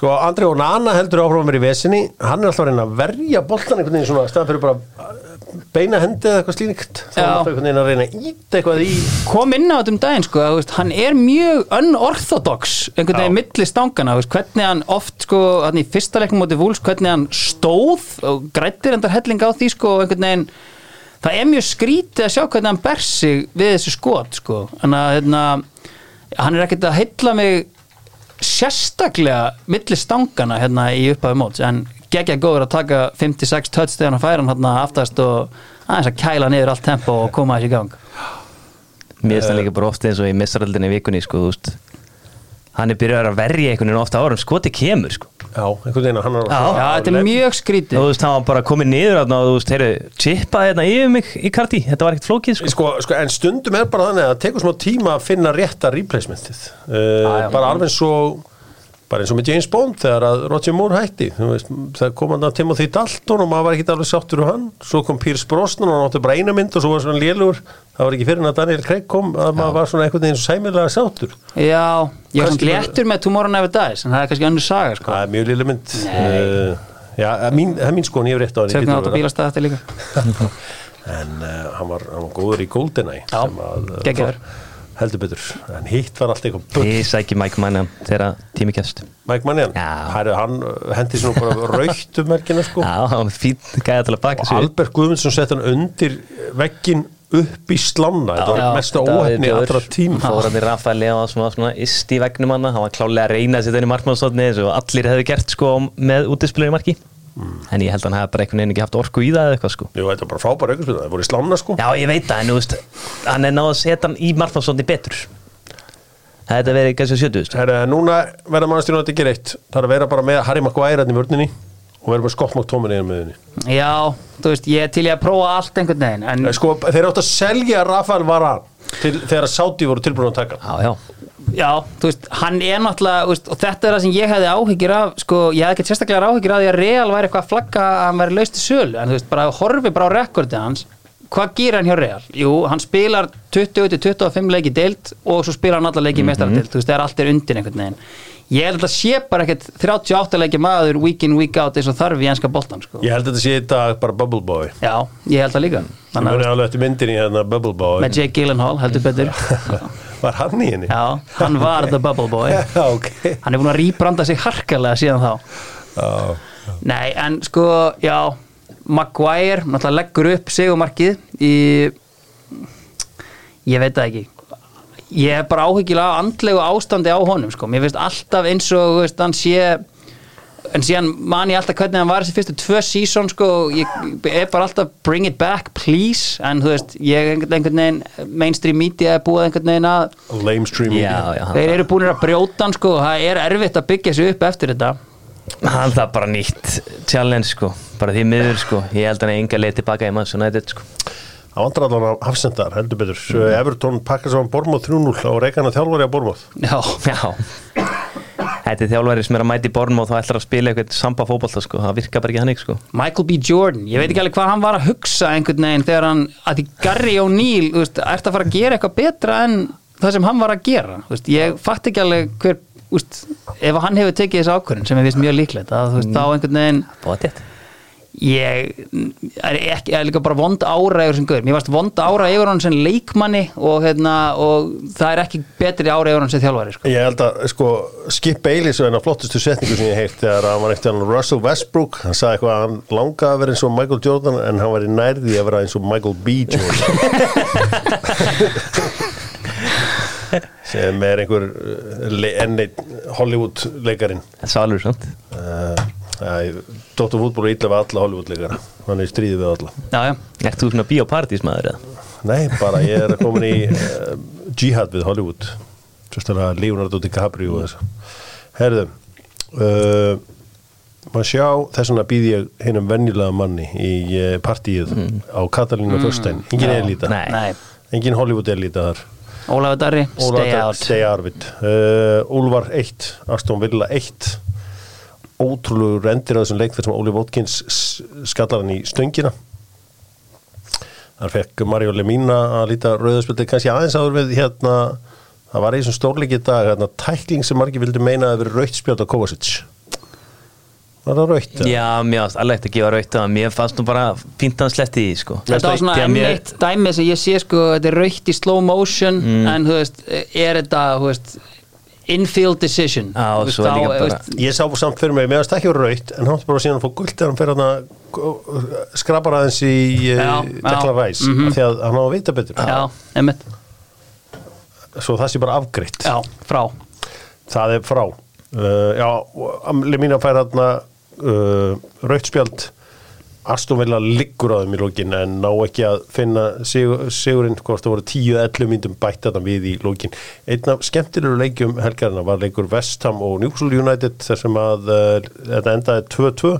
Sko, Andri og Nana heldur að vera í vesinni hann er alltaf að reyna að verja boltan einhvern veginn svona, staðan fyrir bara uh, beina hendi eða eitthvað slíkt þá er Já. alltaf einhvern veginn að reyna að íta eitthvað í kom inn á þetta um daginn sko, veist, hann er mjög unorthodox einhvern veginn milli stangana veist, hvernig hann oft sko, hann í fyrsta leikum móti vúls, hvernig hann stóð og grættir endar helling á því sko, einhvern veginn það er mjög skrítið að sjá hvernig hann ber sig við þessu skot sko. hérna, hann er ekkert að heilla mig sérstaklega milli stangana hérna í upphafi móts en geggja góður að taka 56 touch þegar hann færa hann hérna aftast og aðeins að kæla niður allt tempo og koma þessi í gang. Mér finnst það líka bara ofta eins og í missaraldinni í vikunni sko, Hann er byrjað að verja einhvern veginn ofta árum skoti kemur sko Já, einhvern veginn að hann er Já. Já, þetta er mjög skrítið. Þú veist, hann var bara komið niður og þú veist, heyrðu, chippaði hérna yfir mig í karti Þetta var ekkert flókið sko. Sko, sko, en stundum er bara þannig að það tekur smá tíma að finna rétta replacementið. Uh, bara alveg svo bara eins og með James Bond þegar að Roger Moore hætti. Veist, það kom hann að Timothy Dalton og maður var ekki alveg sáttur úr hann. Svo kom Pierce Brosnan og hann átti bara eina mynd og svo var svona lélugur. Það var ekki fyrir en að Daniel Craig kom að maður var svona einhvern veginn svo sæmilega sáttur. Já, ég Kannski svona léttur með Tomorrow Never Dies en það er kannski önnur saga sko. Það er mjög lilla mynd. Uh, já, það er mín, mín skoðun, ég hef rétt á hann Tökum átt á bílastæða þetta líka. En uh, hann, var, hann var góður í GoldenEye Að, heldur betur, en hitt var allt eitthvað bull Ég sæki Mike Mannion þegar tími kæst Mike Mannion, Já. Hæru, hann uh, hendi svona bara raukt um sko. Já, hann fín gæða til að baka og sig. Albert Guðmundsson sett hann undir veggin upp í slanna þetta var Þetta var óhefni allra tím Fór hann í Rafael Leo sem var svona ist í vegnum hann hann var klálega að reyna að hann í markmannsotni eins og allir hefðu gert sko með útispilur í marki en ég held að hann hefði bara einhvern veginn ekki haft orku í það eða eitthvað sko. Jú, þetta var bara frábæra aukarspilna, það voru í slanna sko. Já, ég veit það, en þú veist hann er náð að setja hann í markmannsotni betur. Þetta verið kannski að sjötu Herra, núna verða mannstjónu að þetta gera eitt. Það er að vera bara með Harry Maguire hann í vörninni og vera með Scott McTominay í miðunni Já, þú veist, ég er til ég að prófa allt einhvern veginn en sko, þeir áttu að selja Rafael Varane til, þegar Saudi voru tilbúin að taka. Já, já Já, þú veist, hann er náttúrulega veist, og þetta er það sem ég hefði áhyggjur af sko, ég hefði ekki sérstaklega áhyggjur af því að Real væri eitthvað að flagga að hann væri laust í sölu en þú veist, bara horfi bara á rekordið hans hvað gerir hann hjá Real? Jú, hann spilar 20-25 leiki deild og svo spilar hann alla leiki mm -hmm. þú veist, það er allt er undir einhvern veginn ég held að þetta sé bara ekkert 38 leiki maður week in, week out eins og þarf í enska boltan sko. Ég held að þetta sé í dag bara Bubble Boy Já, ég held það líka Ég muni alveg eftir myndin í hérna Bubble Boy með Jake Gyllenhaal, heldur betur Var hann í henni? Já, hann var the Bubble Boy. Já, ok. Hann er búin að rýbranda sig harkalega síðan þá. Já, Nei, en sko, já Maguire, náttúrulega leggur upp sigumarkið í ég veit það ekki. Ég er bara áhyggilega andlegu ástandi á honum sko, mér finnst alltaf eins og veist, hann sé en síðan man ég alltaf hvernig hann var þessi fyrstu tvö sísón sko, ég er bara alltaf bring it back please, en þú veist ég einhvern einhvern veginn, mainstream media er búið einhvern veginn að, lamestream Já, já, hann, þeir eru búin að brjóta hann sko, það er erfitt að byggja sig upp eftir þetta. Hann það bara nýtt challenge sko, bara því miður sko. Ég held að hann er enga leið tilbaka í manns og nættið sko. Það vantar allan á hafsendar, heldur betur. Mm. Everton pakkar saman Bormóð 3-0 og reikana þjálfari að Bormóð Já, Já Þetta er þjálfæri sem er að mæti borm og þá ætlar að spila eitthvað samba fótbolta sko, það virkar bara ekki hann sko. Michael B. Jordan, ég veit ekki alveg hvað hann var að hugsa einhvern veginn þegar hann, að því Gary O'Neill, þú veist, ert að fara að gera eitthvað betra en það sem hann var að gera? Þú veist, ég fatt ekki alveg hver þú veist, ef hann hefur tekið þessu ákvörðin sem ég finnst mjög líklegt, að þú veist, þá einhvern veginn Bótið ég er ekki, er líka bara vond ára yfir sem guður, mér varst vond ára yfir hann sem leikmanni og, hérna, og það er ekki betri ára yfir hann sem þjálfari sko. Ég held að sko, Skip Bayless var eina flottustu setningu sem ég heilt þegar hann var eftir hann Russell Westbrook. Hann sagði eitthvað að hann langaði að vera eins og Michael Jordan en hann var í nærði að vera eins og Michael B. Jordan. Sem er einhver uh, enn eitt Hollywood leikarinn Sálur sant uh, Dóttur fútból er illa við alla Hollywood leikara hann er í stríði við alla. Já, já, Ert þú svona bíópartísmaður eða? Nei, bara ég er komin í uh, jihad við Hollywood. Að Leonardo DiCaprio og þess Herðu uh, maður sjá þess vegna býð ég hennum venjulega manni í uh, partíið á Katalínu mm. Förstein engin elita, engin Hollywood elita þar. Ólafur Darri, stay Ólafur- out. Stay out uh, Úlfar 1, Aston Villa 1 ótrúlegur endir á þessum leik þar sem Óli Votkins s- skallar hann í stöngina þar fekk Mario Lemina að líta rauðarspildi kannski aðeins áður við hérna það var í þessum stórleiki í dag hérna, tækling sem margir vildi meina að vera rautt spjátt á Kovacic var það rautt? eða? Já, mér varst alveg ekki að gefa raut að mér fannst nú bara fínt að hann sletti í því sko Þetta var svona enn eitt dæmi sem ég sé sko, þetta er raukt í slow motion en þú veist, er þetta þú veist, infield decision. Þú veist, bara- veist, Ég sá samt fyrir mig, meðan ekki voru rautt en hann bara síðan fá guld þegar hann fer hann skrapar aðeins í já, Rice mm því að hann á að vita betur. Já, einmitt. Svo það sé bara afgreitt. Já, frá. Það er frá. Uh, já, Lemina fær hann uh, rautspjald Aston Villa liggur á þeim í lókin en ná ekki að finna sigur, sigurinn hvort það voru 10-11 myndum bætt þetta við í lókin einn af skemmtilegur leikjum helgarina var leikur West Ham og Newcastle United þar sem að uh, þetta endaði 2-2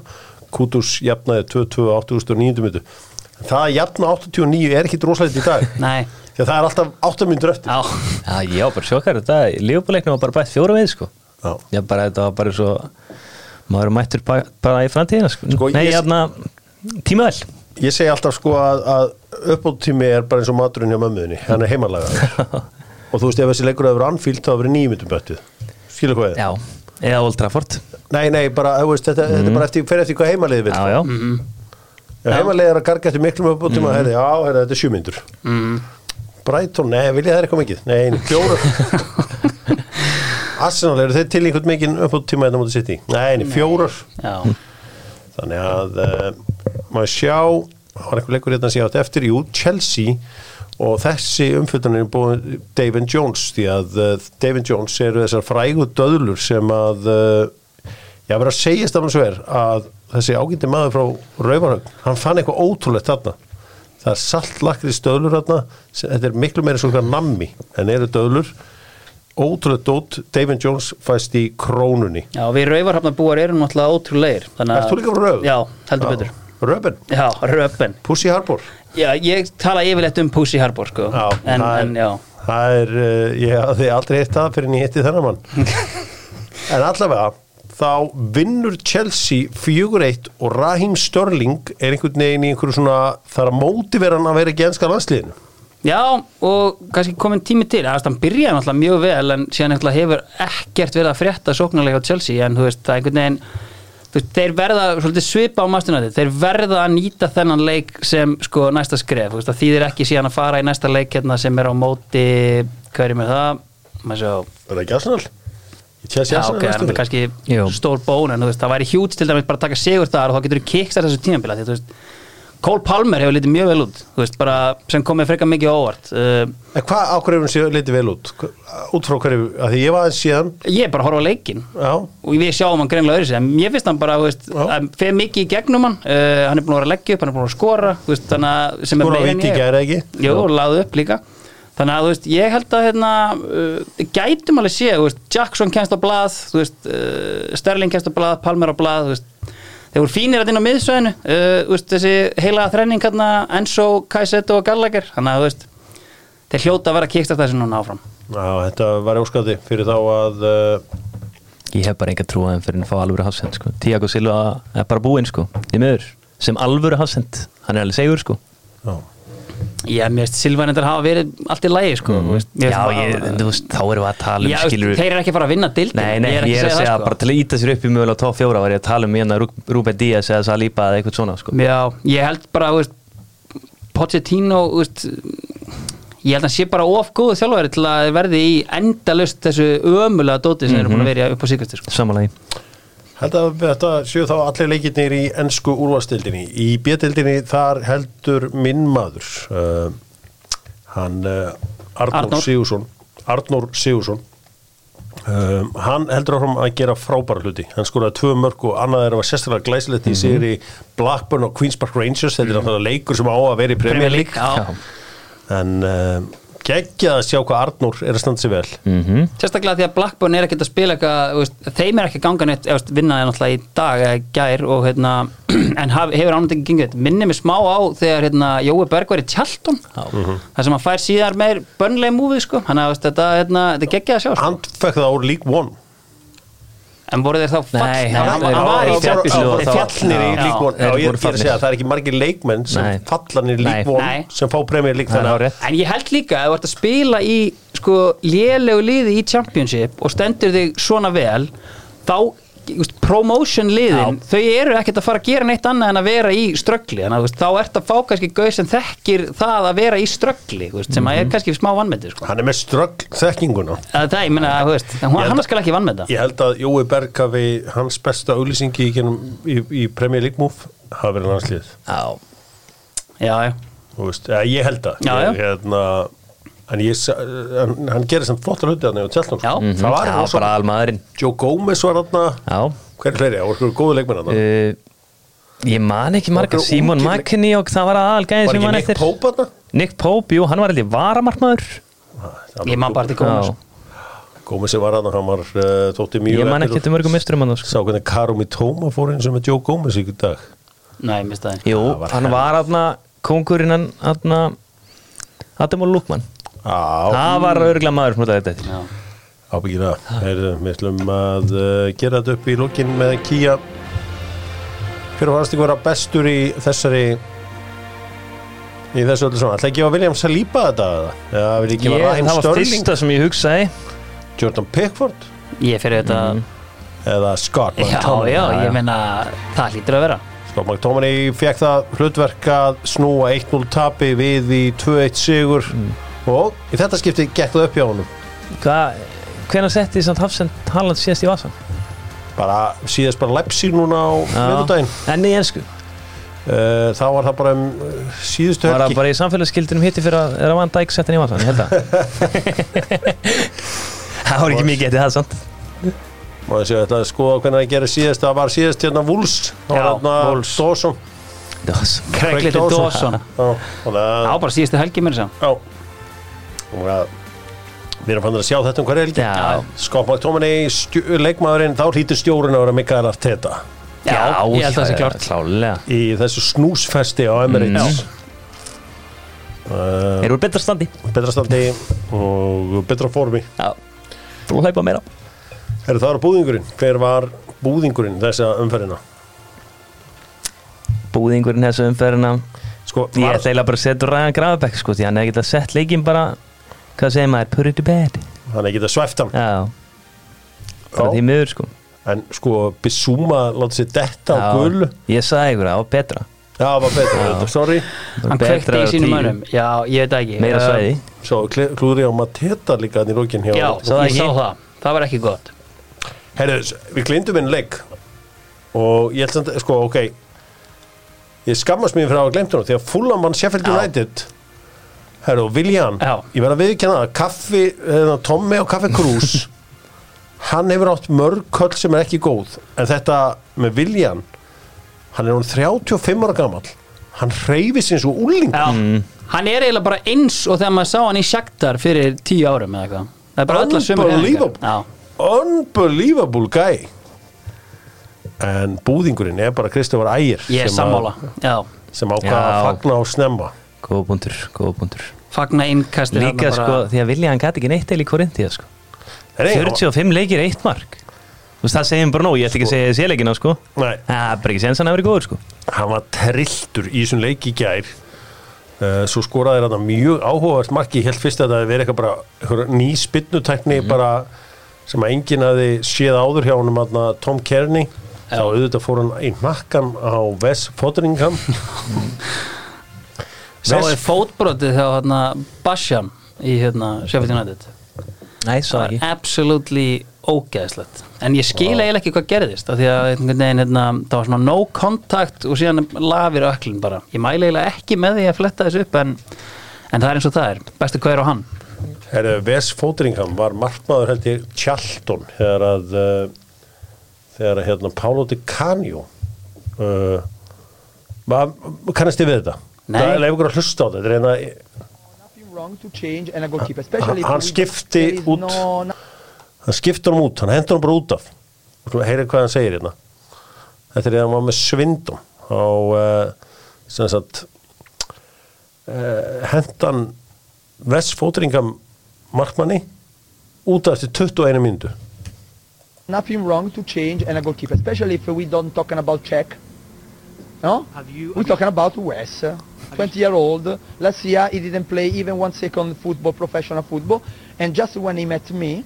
Kutus jafnaði 2-2 á 89. myndu það að jafna 89 er ekki drosalegt í dag. Nei, því að það er alltaf 8 myndur eftir. Já, Já, ég var bara sjokkar þetta Lífbúleiknum var bara bætt fjóra veið sko. Já. Já, bara þetta var bara svo maður mættur ba- bara í framtíðina sko, Sko, Nei, ég- hérna, tímavel Ég segi alltaf sko að, að uppbóttími er bara eins og maturinn hjá mömmuðinni, hann er heimalagaður og þú veist ef þessi leikur hefur anfílt þá hefur verið nýjumyndum böttuð, skilur hvað ég Já, eða Old Trafford. Nei, nei, bara, veist, þetta, þetta er bara eftir, fer eftir hvað heimaliði vil Já, já, Ef heimaliði er að garga eftir miklum uppbóttíma mm. herri, já, herri, þetta er sjúmyndur mm. Brighton, nei, vilja það eitthvað mikið? Nei, nei, fjórar Arsenal, eru þeir til einhvern mikið uppbóttíma þetta mútið sitt í? Nei, nei, fjórar já. Þannig að uh, maður sjá, það var einhver leikur hérna sem ég átt eftir, jú, Chelsea og þessi umfjöldanir er búin David Jones, því að uh, David Jones eru þessar frægu döðlur sem að uh, ég verið að segjast af hans ver að þessi ágændi maður frá Rauvarhaug, hann fann eitthvað ótrúlegt þarna. Það er saltlakri stöðlur þarna, þetta er miklu meira svona nammi en eru döðlur ótrúlegt dót, David Jones fæst í krónunni Já, við rauvarhafnabúar erum náttúrulega ótrúlegir þannig að- þú líka frá Rauð? Já, heldur Já. betur Röben, Já, röpen Pussy Harbour Já, ég tala yfirleitt um Pussy Harbor sko. Já, en, það er- en já. Það er, uh, ég hafði aldrei hitt það fyrir en ég hitti þennan mann. En allavega þá vinnur Chelsea 4-1 og Raheem Störling er einhvern veginn í einhverju svona það er að mótivera hann að vera ekki enska landsliðinu. Já, og kannski komin tími til. Að hann byrjaði náttúrulega mjög vel en síðan hefur ekkert verið að frétta sóknarlega á Chelsea en þú veist, það er einhvern veginn þeir verða svolítið svipa á mastunandi þeir verða að nýta þennan leik sem sko næsta skref, veist, það þýðir ekki síðan að fara í næsta leik hérna sem er á móti hvað er með það? Er það ekki Chelsea Já, ok, það er kannski Jú. stór bón en veist, það væri hjút til dæmis bara að taka sigur þar og þá getur þú kikstar þessu tímabila því þú veist, Cole Palmer hefur litið mjög vel út veist, bara sem komið frekar mikið á óvart. Uh, En hvað ákveður hún litið vel út? Út frá hverju, því ég var aðeins síðan. Ég er bara að horfa á leikin Já, og við sjáum hann greinlega öðru sig en mér finnst hann bara, að fer mikið í gegnum hann. Uh, hann er búin að vera að leggja upp, hann er búin að skora veist, Skora á ég. gær, ekki? Jú, lagði upp líka. Þannig að, veist, ég held að hérna, uh, gætum alveg sé, Jackson kennst á blað, uh, Sterling kennst á blað, Palmer á blað, þeir voru fínir að inn á miðsvæðinu uh, þú veist, þessi heila þrenning hérna Enzo, Kaiseto og Gallagher þannig að, veist, þeir hljóta að vera að kiksta þessu núna áfram Já þetta var óskandi fyrir þá að uh, Ég hef bara enga trú að þeim fyrir að fá alvöru hafsend sko. Tiago Silva er bara búinn sko. Sem alvöru hafsend hann er alveg segur sko. já. Já, mér finnst Silvan þetta hafa verið allt í lægi, sko þú veist, mér Já, ég, bara- þú veist, þá erum við að tala um Já, skilur þeir eru ekki að fara að vinna dildin Nei, nei, ég er að segja sko. bara til að íta sér upp í mögulega top 4 var ég að tala um hérna Rúben Díaz eða Saliba eða eitthvað svona sko. Já, ég held bara, þú veist Pochettino, þú veist ég held að hann sé bara of góðu þjálfari til að verði í endalust þessu ömulega dóti sem þeir eru búin að vera í upp á síkastir sko. Samanlagi Held að þetta séu þá allir leikirnir í ennsku úrvastildinni. Í B-dildinni þar heldur minn maður, uh, hann uh, Arnór. Sigursson, Arnór Sigursson, um, hann heldur áfram að gera frábæra hluti. Hann skoraði tvö mörg og annað er að var sérstaklega glæsilegt í sigri Blackburn og Queen's Park Rangers. Þetta er náttúrulega leikur sem á að vera í. Já. En uh, geggjað að sjá hvað Arnór er að standa sig vel. mm Sérstaklega því að Blackburn er ekkert að spila eitthvað, þeim er ekki ganga neitt, eða, þú veist, vinnaði náttúrulega í dag eða gær og hérna, en haf, hefur ánægt ekki gengið. Minni mig smá á þegar hérna, Jói Berg var í Tjalton, þar sem hann fær síðar meir börnlega múfið, sko, hann að þetta, hérna, þetta geggjaði að sjá, sko. Hann fekk það úr League One. En voru þeir þá fall? Nei, þeir var í þá- fjallinir í þeir Já, ég er að segja að það er ekki margir leikmenn sem fallanir í Nei. sem fá Það er þannig En ég held líka að þú ert að spila í sko lélegu liði í Championship og stendur þig svona vel þá, promotion liðin þau eru ekkert að fara að gera neitt annað en að vera í ströggli, þannig að þá ert að fá kannski gauð sem þekkir það að vera í ströggli sem að er kannski smá vannmeti sko. hann er með strögg þekkinguna. Að það, ég meina, þú veist, hann, skal ekki vannmeta Ég held að Jói Berg hafi hans besta auglýsingi í, í, í Premier League move hafa verið hans lið Já, já, já veist, eða, ég held að. Já, ég, já. hérna, en ég, hann, hann gerir sem flottar hluti hann á Tjálnum Já. það var Já, rosa- bara almaðurinn Joe Gomez var hann Já. Hver er fleiri, það voru góðu leikmenn hann uh, Ég man ekki marga. Okkur Simon McKinney og það var aðalgæðin var sem ekki man Nick eftir. Pope hann Nick Pope, jú, hann var heldur varamartmaður Ég man bara til góðum Já. Gomez var hann, hann var uh, þótti mjög Ég man eftir ekki til mörgum misturum hann sko. Sá hvernig Karumi Tóma fór eins og með Joe Gomez í dag. Nei, mista það Jú, Það var hann var aðna kongurinn hann aðna Adam og Lukman Það var örgla maður sem þetta. Eftir Já. ábyggilega. Heyrðu, Við ætlum að uh, gera þetta upp í lókin með Kia Hver fannst ykkur að bestur í þessari í þessu öllu svona ætla ekki að William Saliba þetta eða? vil ekki Ég, að Ryan það var Sterling? fyrsta sem ég hugsaði. Jordan Pickford? Ég fyrir þetta eða Scott Já, McTominay já, já. ég meina það hlýtur að vera. Scott McTominay fekk það hlutverk að snúa 1-0 tapi við í 2-1 sigur og í þetta skipti gekk það upp hjá honum. Hvað, hvenær setti samt Hafsend Haaland síðast í vasan? bara síðast bara Leipzig núna á miðvikudaginn. En í ensku? Uh, þá var það bara um uh, síðustu Var það helgi. bara í samfélagsskildinum hitti fyrir að er að Van Dijk settin í vasan, ég held að. Það var ekki mikið eftir það samt. Ég segja þetta að skoða hvernig það gerir síðast. Það var síðast hérna Wolves. Það var hérna. Dawson. Dawson. Craig Little Dawson. Já, þannig að Já, bara síðustu helgi mér sem Já Og að Við erum fannir að sjá þetta um hverja helgi. McTominay, stjú- leikmaðurinn þá hlýtur stjórinn að vera Mikael Arteta. Já, ég held að það sé klárt. Klálega í þessu snúsfesti á Emirates. Uh, Erum við betra standi? betra standi og betra formi. Já. Þú hlaupa meira. Herru, það var búðingurinn. Hver var búðingurinn þessa umferðina? Búðingurinn þessu umferðina? Sko, Ég var, ætla eiginlega bara að setja Ræðan Grafabæk sko Því hann hefði getað sett leikinn bara Hvað segir maður? Put it to bed. Hann er ekki að svæft hann. Já. Bara því Já. miður sko. En sko, Bissúma láti sér detta á gul. Ég sagði ykkur það var betra. Já, það var betra, sorry. Það Hann betra kveikti í sínum mönnum. Já, ég veit það ekki. Meira svæði. Svo kle- klúðri á Mateta líka hann í lókin hjá. Já, Sá það ég sá það. Það var ekki gott. Herru, við glindum einn leik. Og ég held að, sko, ok. Ég skammast mér fyrir að hafa glemt hún því að Fulham mann Sheffield Já. United Herru, Viljan ég verð að viðkjanna það, kaffi eða, Tommy og Kaffi Krús hann hefur átt mörg köll sem er ekki góð en þetta með Viljan hann er hún 35 ára gamall. Hann hreyfi sinns og úling Já, hann er eiginlega bara eins og þegar maður sá hann í Shakhtar fyrir tíu árum eða eitthvað. Það er bara öll að sömu Unbelievable. Unbelievable guy. En búðingurinn er bara Kristofur Ægir ég er sammála. Já, sem ákvaða að fagna á snemma Góða búndur, góða búndur fagna innkasti Líka sko, bara- því að Vilja hann gæti ekki neitt eil í Korinthía sko. Nei, 45 leikir, eitt mark. Þú veist, það segjum bara nóg, ég ætla ekki að segja þessi leikina sko. Nei, Það er bara ekki séns hann að vera góður sko. Hann var trilltur í þessum leik í gær. Uh, svo skoraði hann mjög áhugavert marki, ég held fyrst að það verið eitthvað bara einhver ný spinnutækni bara sem að enginn hafi séð áður hjá honum aðna Tom Kearney. Þá auðvitað fór hann í nakkan á Wes Fodringham Sá Wes- er fótbrotið þegar hérna Basham í hérna Sheffield United? Nei, svo ekki. absolutely ógeðslegt. En ég skil eiginlega ekki hvað gerðist af Því að einhvern veginn hérna, það var svona no contact og síðan lafir öklin bara. Ég mæli eiginlega ekki með því að fletta þessu upp en, en það er eins og það er. Bestu hvað er á hann. Herru, Wes Fodringham var markmaður held ég Charlton þegar að uh, þegar að hérna Pálo Di Canio uh, kannast þið við þetta? Nei. Það er ykkur að hlusta á þetta þetta er hérna nothing wrong to change and a goalkeeper, especially Hann skipti út. Hann skiptur hann út, hann hendur hann bara út af heyrið hvað hann segir hérna þetta er þegar hann var með svindum á uh, sem sagt uh, hendan Wes Fodringham markmanni út af eftir 21 mínútu nothing wrong to change and a goalkeeper, especially if we don't talking about Czech. No? We're talking about Wes, 20 year old. Last year he didn't play even one second football, professional football. And just when he met me,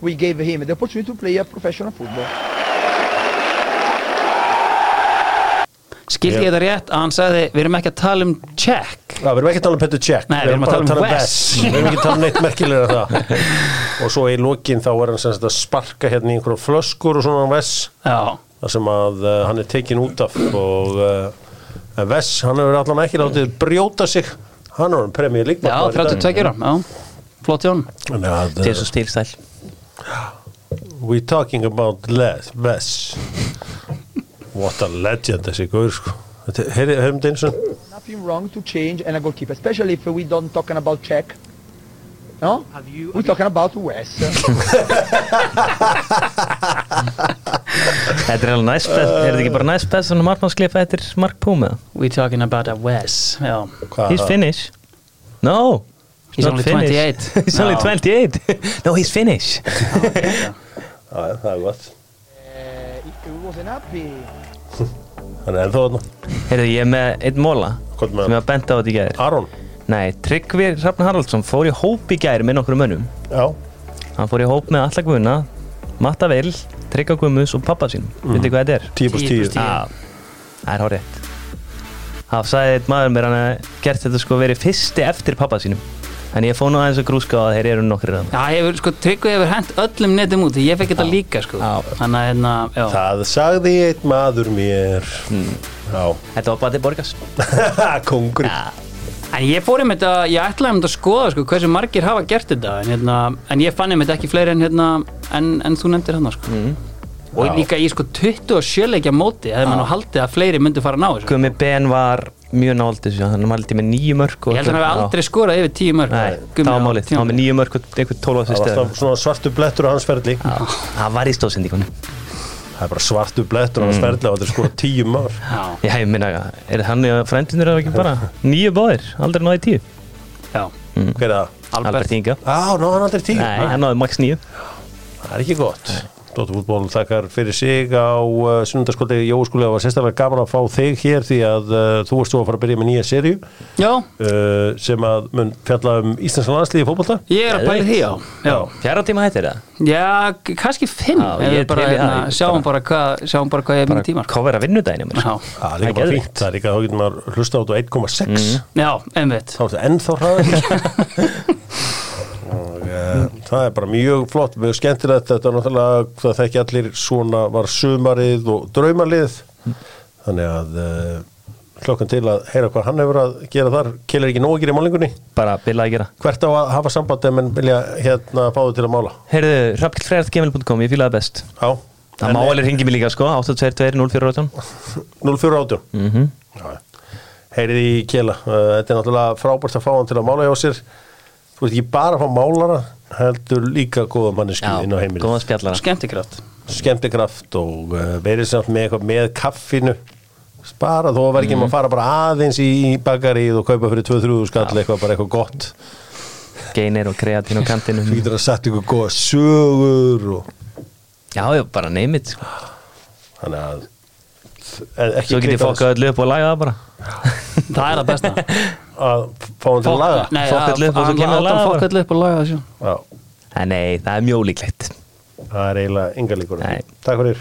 we gave him the opportunity to play a professional football. Skildi ég þetta rétt að hann sagði Við erum ekki að tala um check Já, við erum ekki að tala um Petr Cech Nei, við erum að tala um Wes. Við erum ekki að tala um neitt merkilega það og svo í lokin þá er hann sem sagt að sparka hérna í einhverjum flöskur og svona Wes Já, þar sem að uh, hann er tekin út af og uh, Wes, hann hefur allan ekki látið brjóta sig. Hann er hann premjör já líkmaður 32 ára Já, flott hjá hann Til uh, þessu stílstæl we talking about Les, Wes. What a legend þessi guður sko. Þetta- heyri- heyrum þetta eins og Nothing wrong to change and a goalkeeper, especially if we don't talking about Czech. No? We're talking about Wes. Þetta er alveg næst Er þetta ekki bara næst best svona markmannsklifa eftir Mark Puma We talking about a Wes Já, Hvað He's það? finished No He's only finished. 28. He's only Já. 28 No, he's finished Já, já, það er gott wasn't happy. hann er þarna Heyrðu, ég er með einn móla sem ég var bent á þetta í gæðir Aron Nei, Tryggvi Hrafn Haraldsson fór í hóp í gæri með nokkru mönnum. Já. Hann fór í hóp með Alla Guðna Matta Vil, Tryggva Guðmus og pappa sín mm. Vitið hvað þetta er? 10 plus 10 10. Já, það er hárið Það sagði maður mér hann að gert þetta sko verið fyrsti eftir pappa sínum. En ég fóð nú aðeins að grúska á að þeir eru nokkrir að Já, hefur, sko, Tryggvi hefur hent öllum netum út Ég fekk þetta líka, sko. Já. Þannig að, hérna, já. Það sagði einn maður mér. Já. Þetta var bara til borgas kongur En ég fór einmitt að, ég ætlaði einmitt að skoða sko, hversu margir hafa gert þetta. En, hérna, en ég fann einmitt ekki fleiri en, hérna, en, en þú nefndir hann sko. og Já. líka í sko 27 leikja móti hefði maður nú haldið að fleiri myndu fara að ná þessu. Gumi Ben var mjög náld þessu Hann mældi með nýju mörg Ég held að hann hefði aldrei skorað yfir 10 mörg Nei, það var málið, hann var með nýju mörg og einhvern 12 það var svona svartu blettur á hans ferli. Það var í stóðsendíkunum það er bara svartu blettur á hans ferðlega og þetta er sko tíum ár Já, Já, ég minna, er hann í frendinur eða ekki bara nýju báðir, aldrei náði tíu? Já. Hver er það? Albert, Inga. Á, ná hann aldrei tíu? Nei, hann náði max nýju það er ekki gott Dóttarfútból þakkar fyrir sig á uh, sunnundaskvöldi Jóskúli það var sérstaklega gaman að fá þig hér því að uh, þú varst þú að fara að byrja með nýja serju Já, uh, sem að mun fjalla um Íslandska landsliði í fótbolta. Ég er að bæla því á Já, Fjara tíma hættir það? Já kannski fimm það, hérna, Sjáum bara- hvað Sjáum bara hvað ég er minn tímar Kofera vinnudaginn mér. Já, það er líka bara fínt. Það er líka þá getur maður hlusta á þetta á 1,6 já, einmitt. Þá ertu ennþá hraður og uh, það er bara mjög flott mjög skemmtilegt, þetta er náttúrulega það þekki allir svona var sumarið og draumalið. Þannig að uh, klokkan til að heyra hvað hann hefur að gera þar. Kelur ekki nóg að gera í málingunni Bara bilað að gera. Hvert á að hafa samband ef menn vilja hérna fá þau til að mála? Heyrðu, rappkillfræðartgmail.com, ég fílaði best. Já, Það má alveg ringi mig líka sko, 822-0418 048 mm -hmm. heyrið í kela. Uh, þetta er náttúrulega frábært að fá hann til að mála hjá sér þú ert ekki bara að fá málara heldur líka góða mannesku inn á heimilið góða spjallara Skemmtikraft skemmtikraft og uh, verið samt með eitthvað með kaffinu spara þó vera ekki Mhm. mm. að fara bara aðeins í bakarið og kaupa fyrir 2-3 skall eitthvað bara eitthvað gott Geinir og kreatín og kantinum þú getur að setja ykkur góða sögur og Já, já, bara neymit sko. þannig að Svo get ég fokkað öllu upp og laga það bara. Það er það besta. Að fá hann til að laga. Nei, Fokk að- öllu upp og svo kemur að að- laga að bara. Fokk öllu upp og laga það sjá. Já, En nei, það er mjög líklegt það er eiginlega enga líkur Nei. Takk fyrir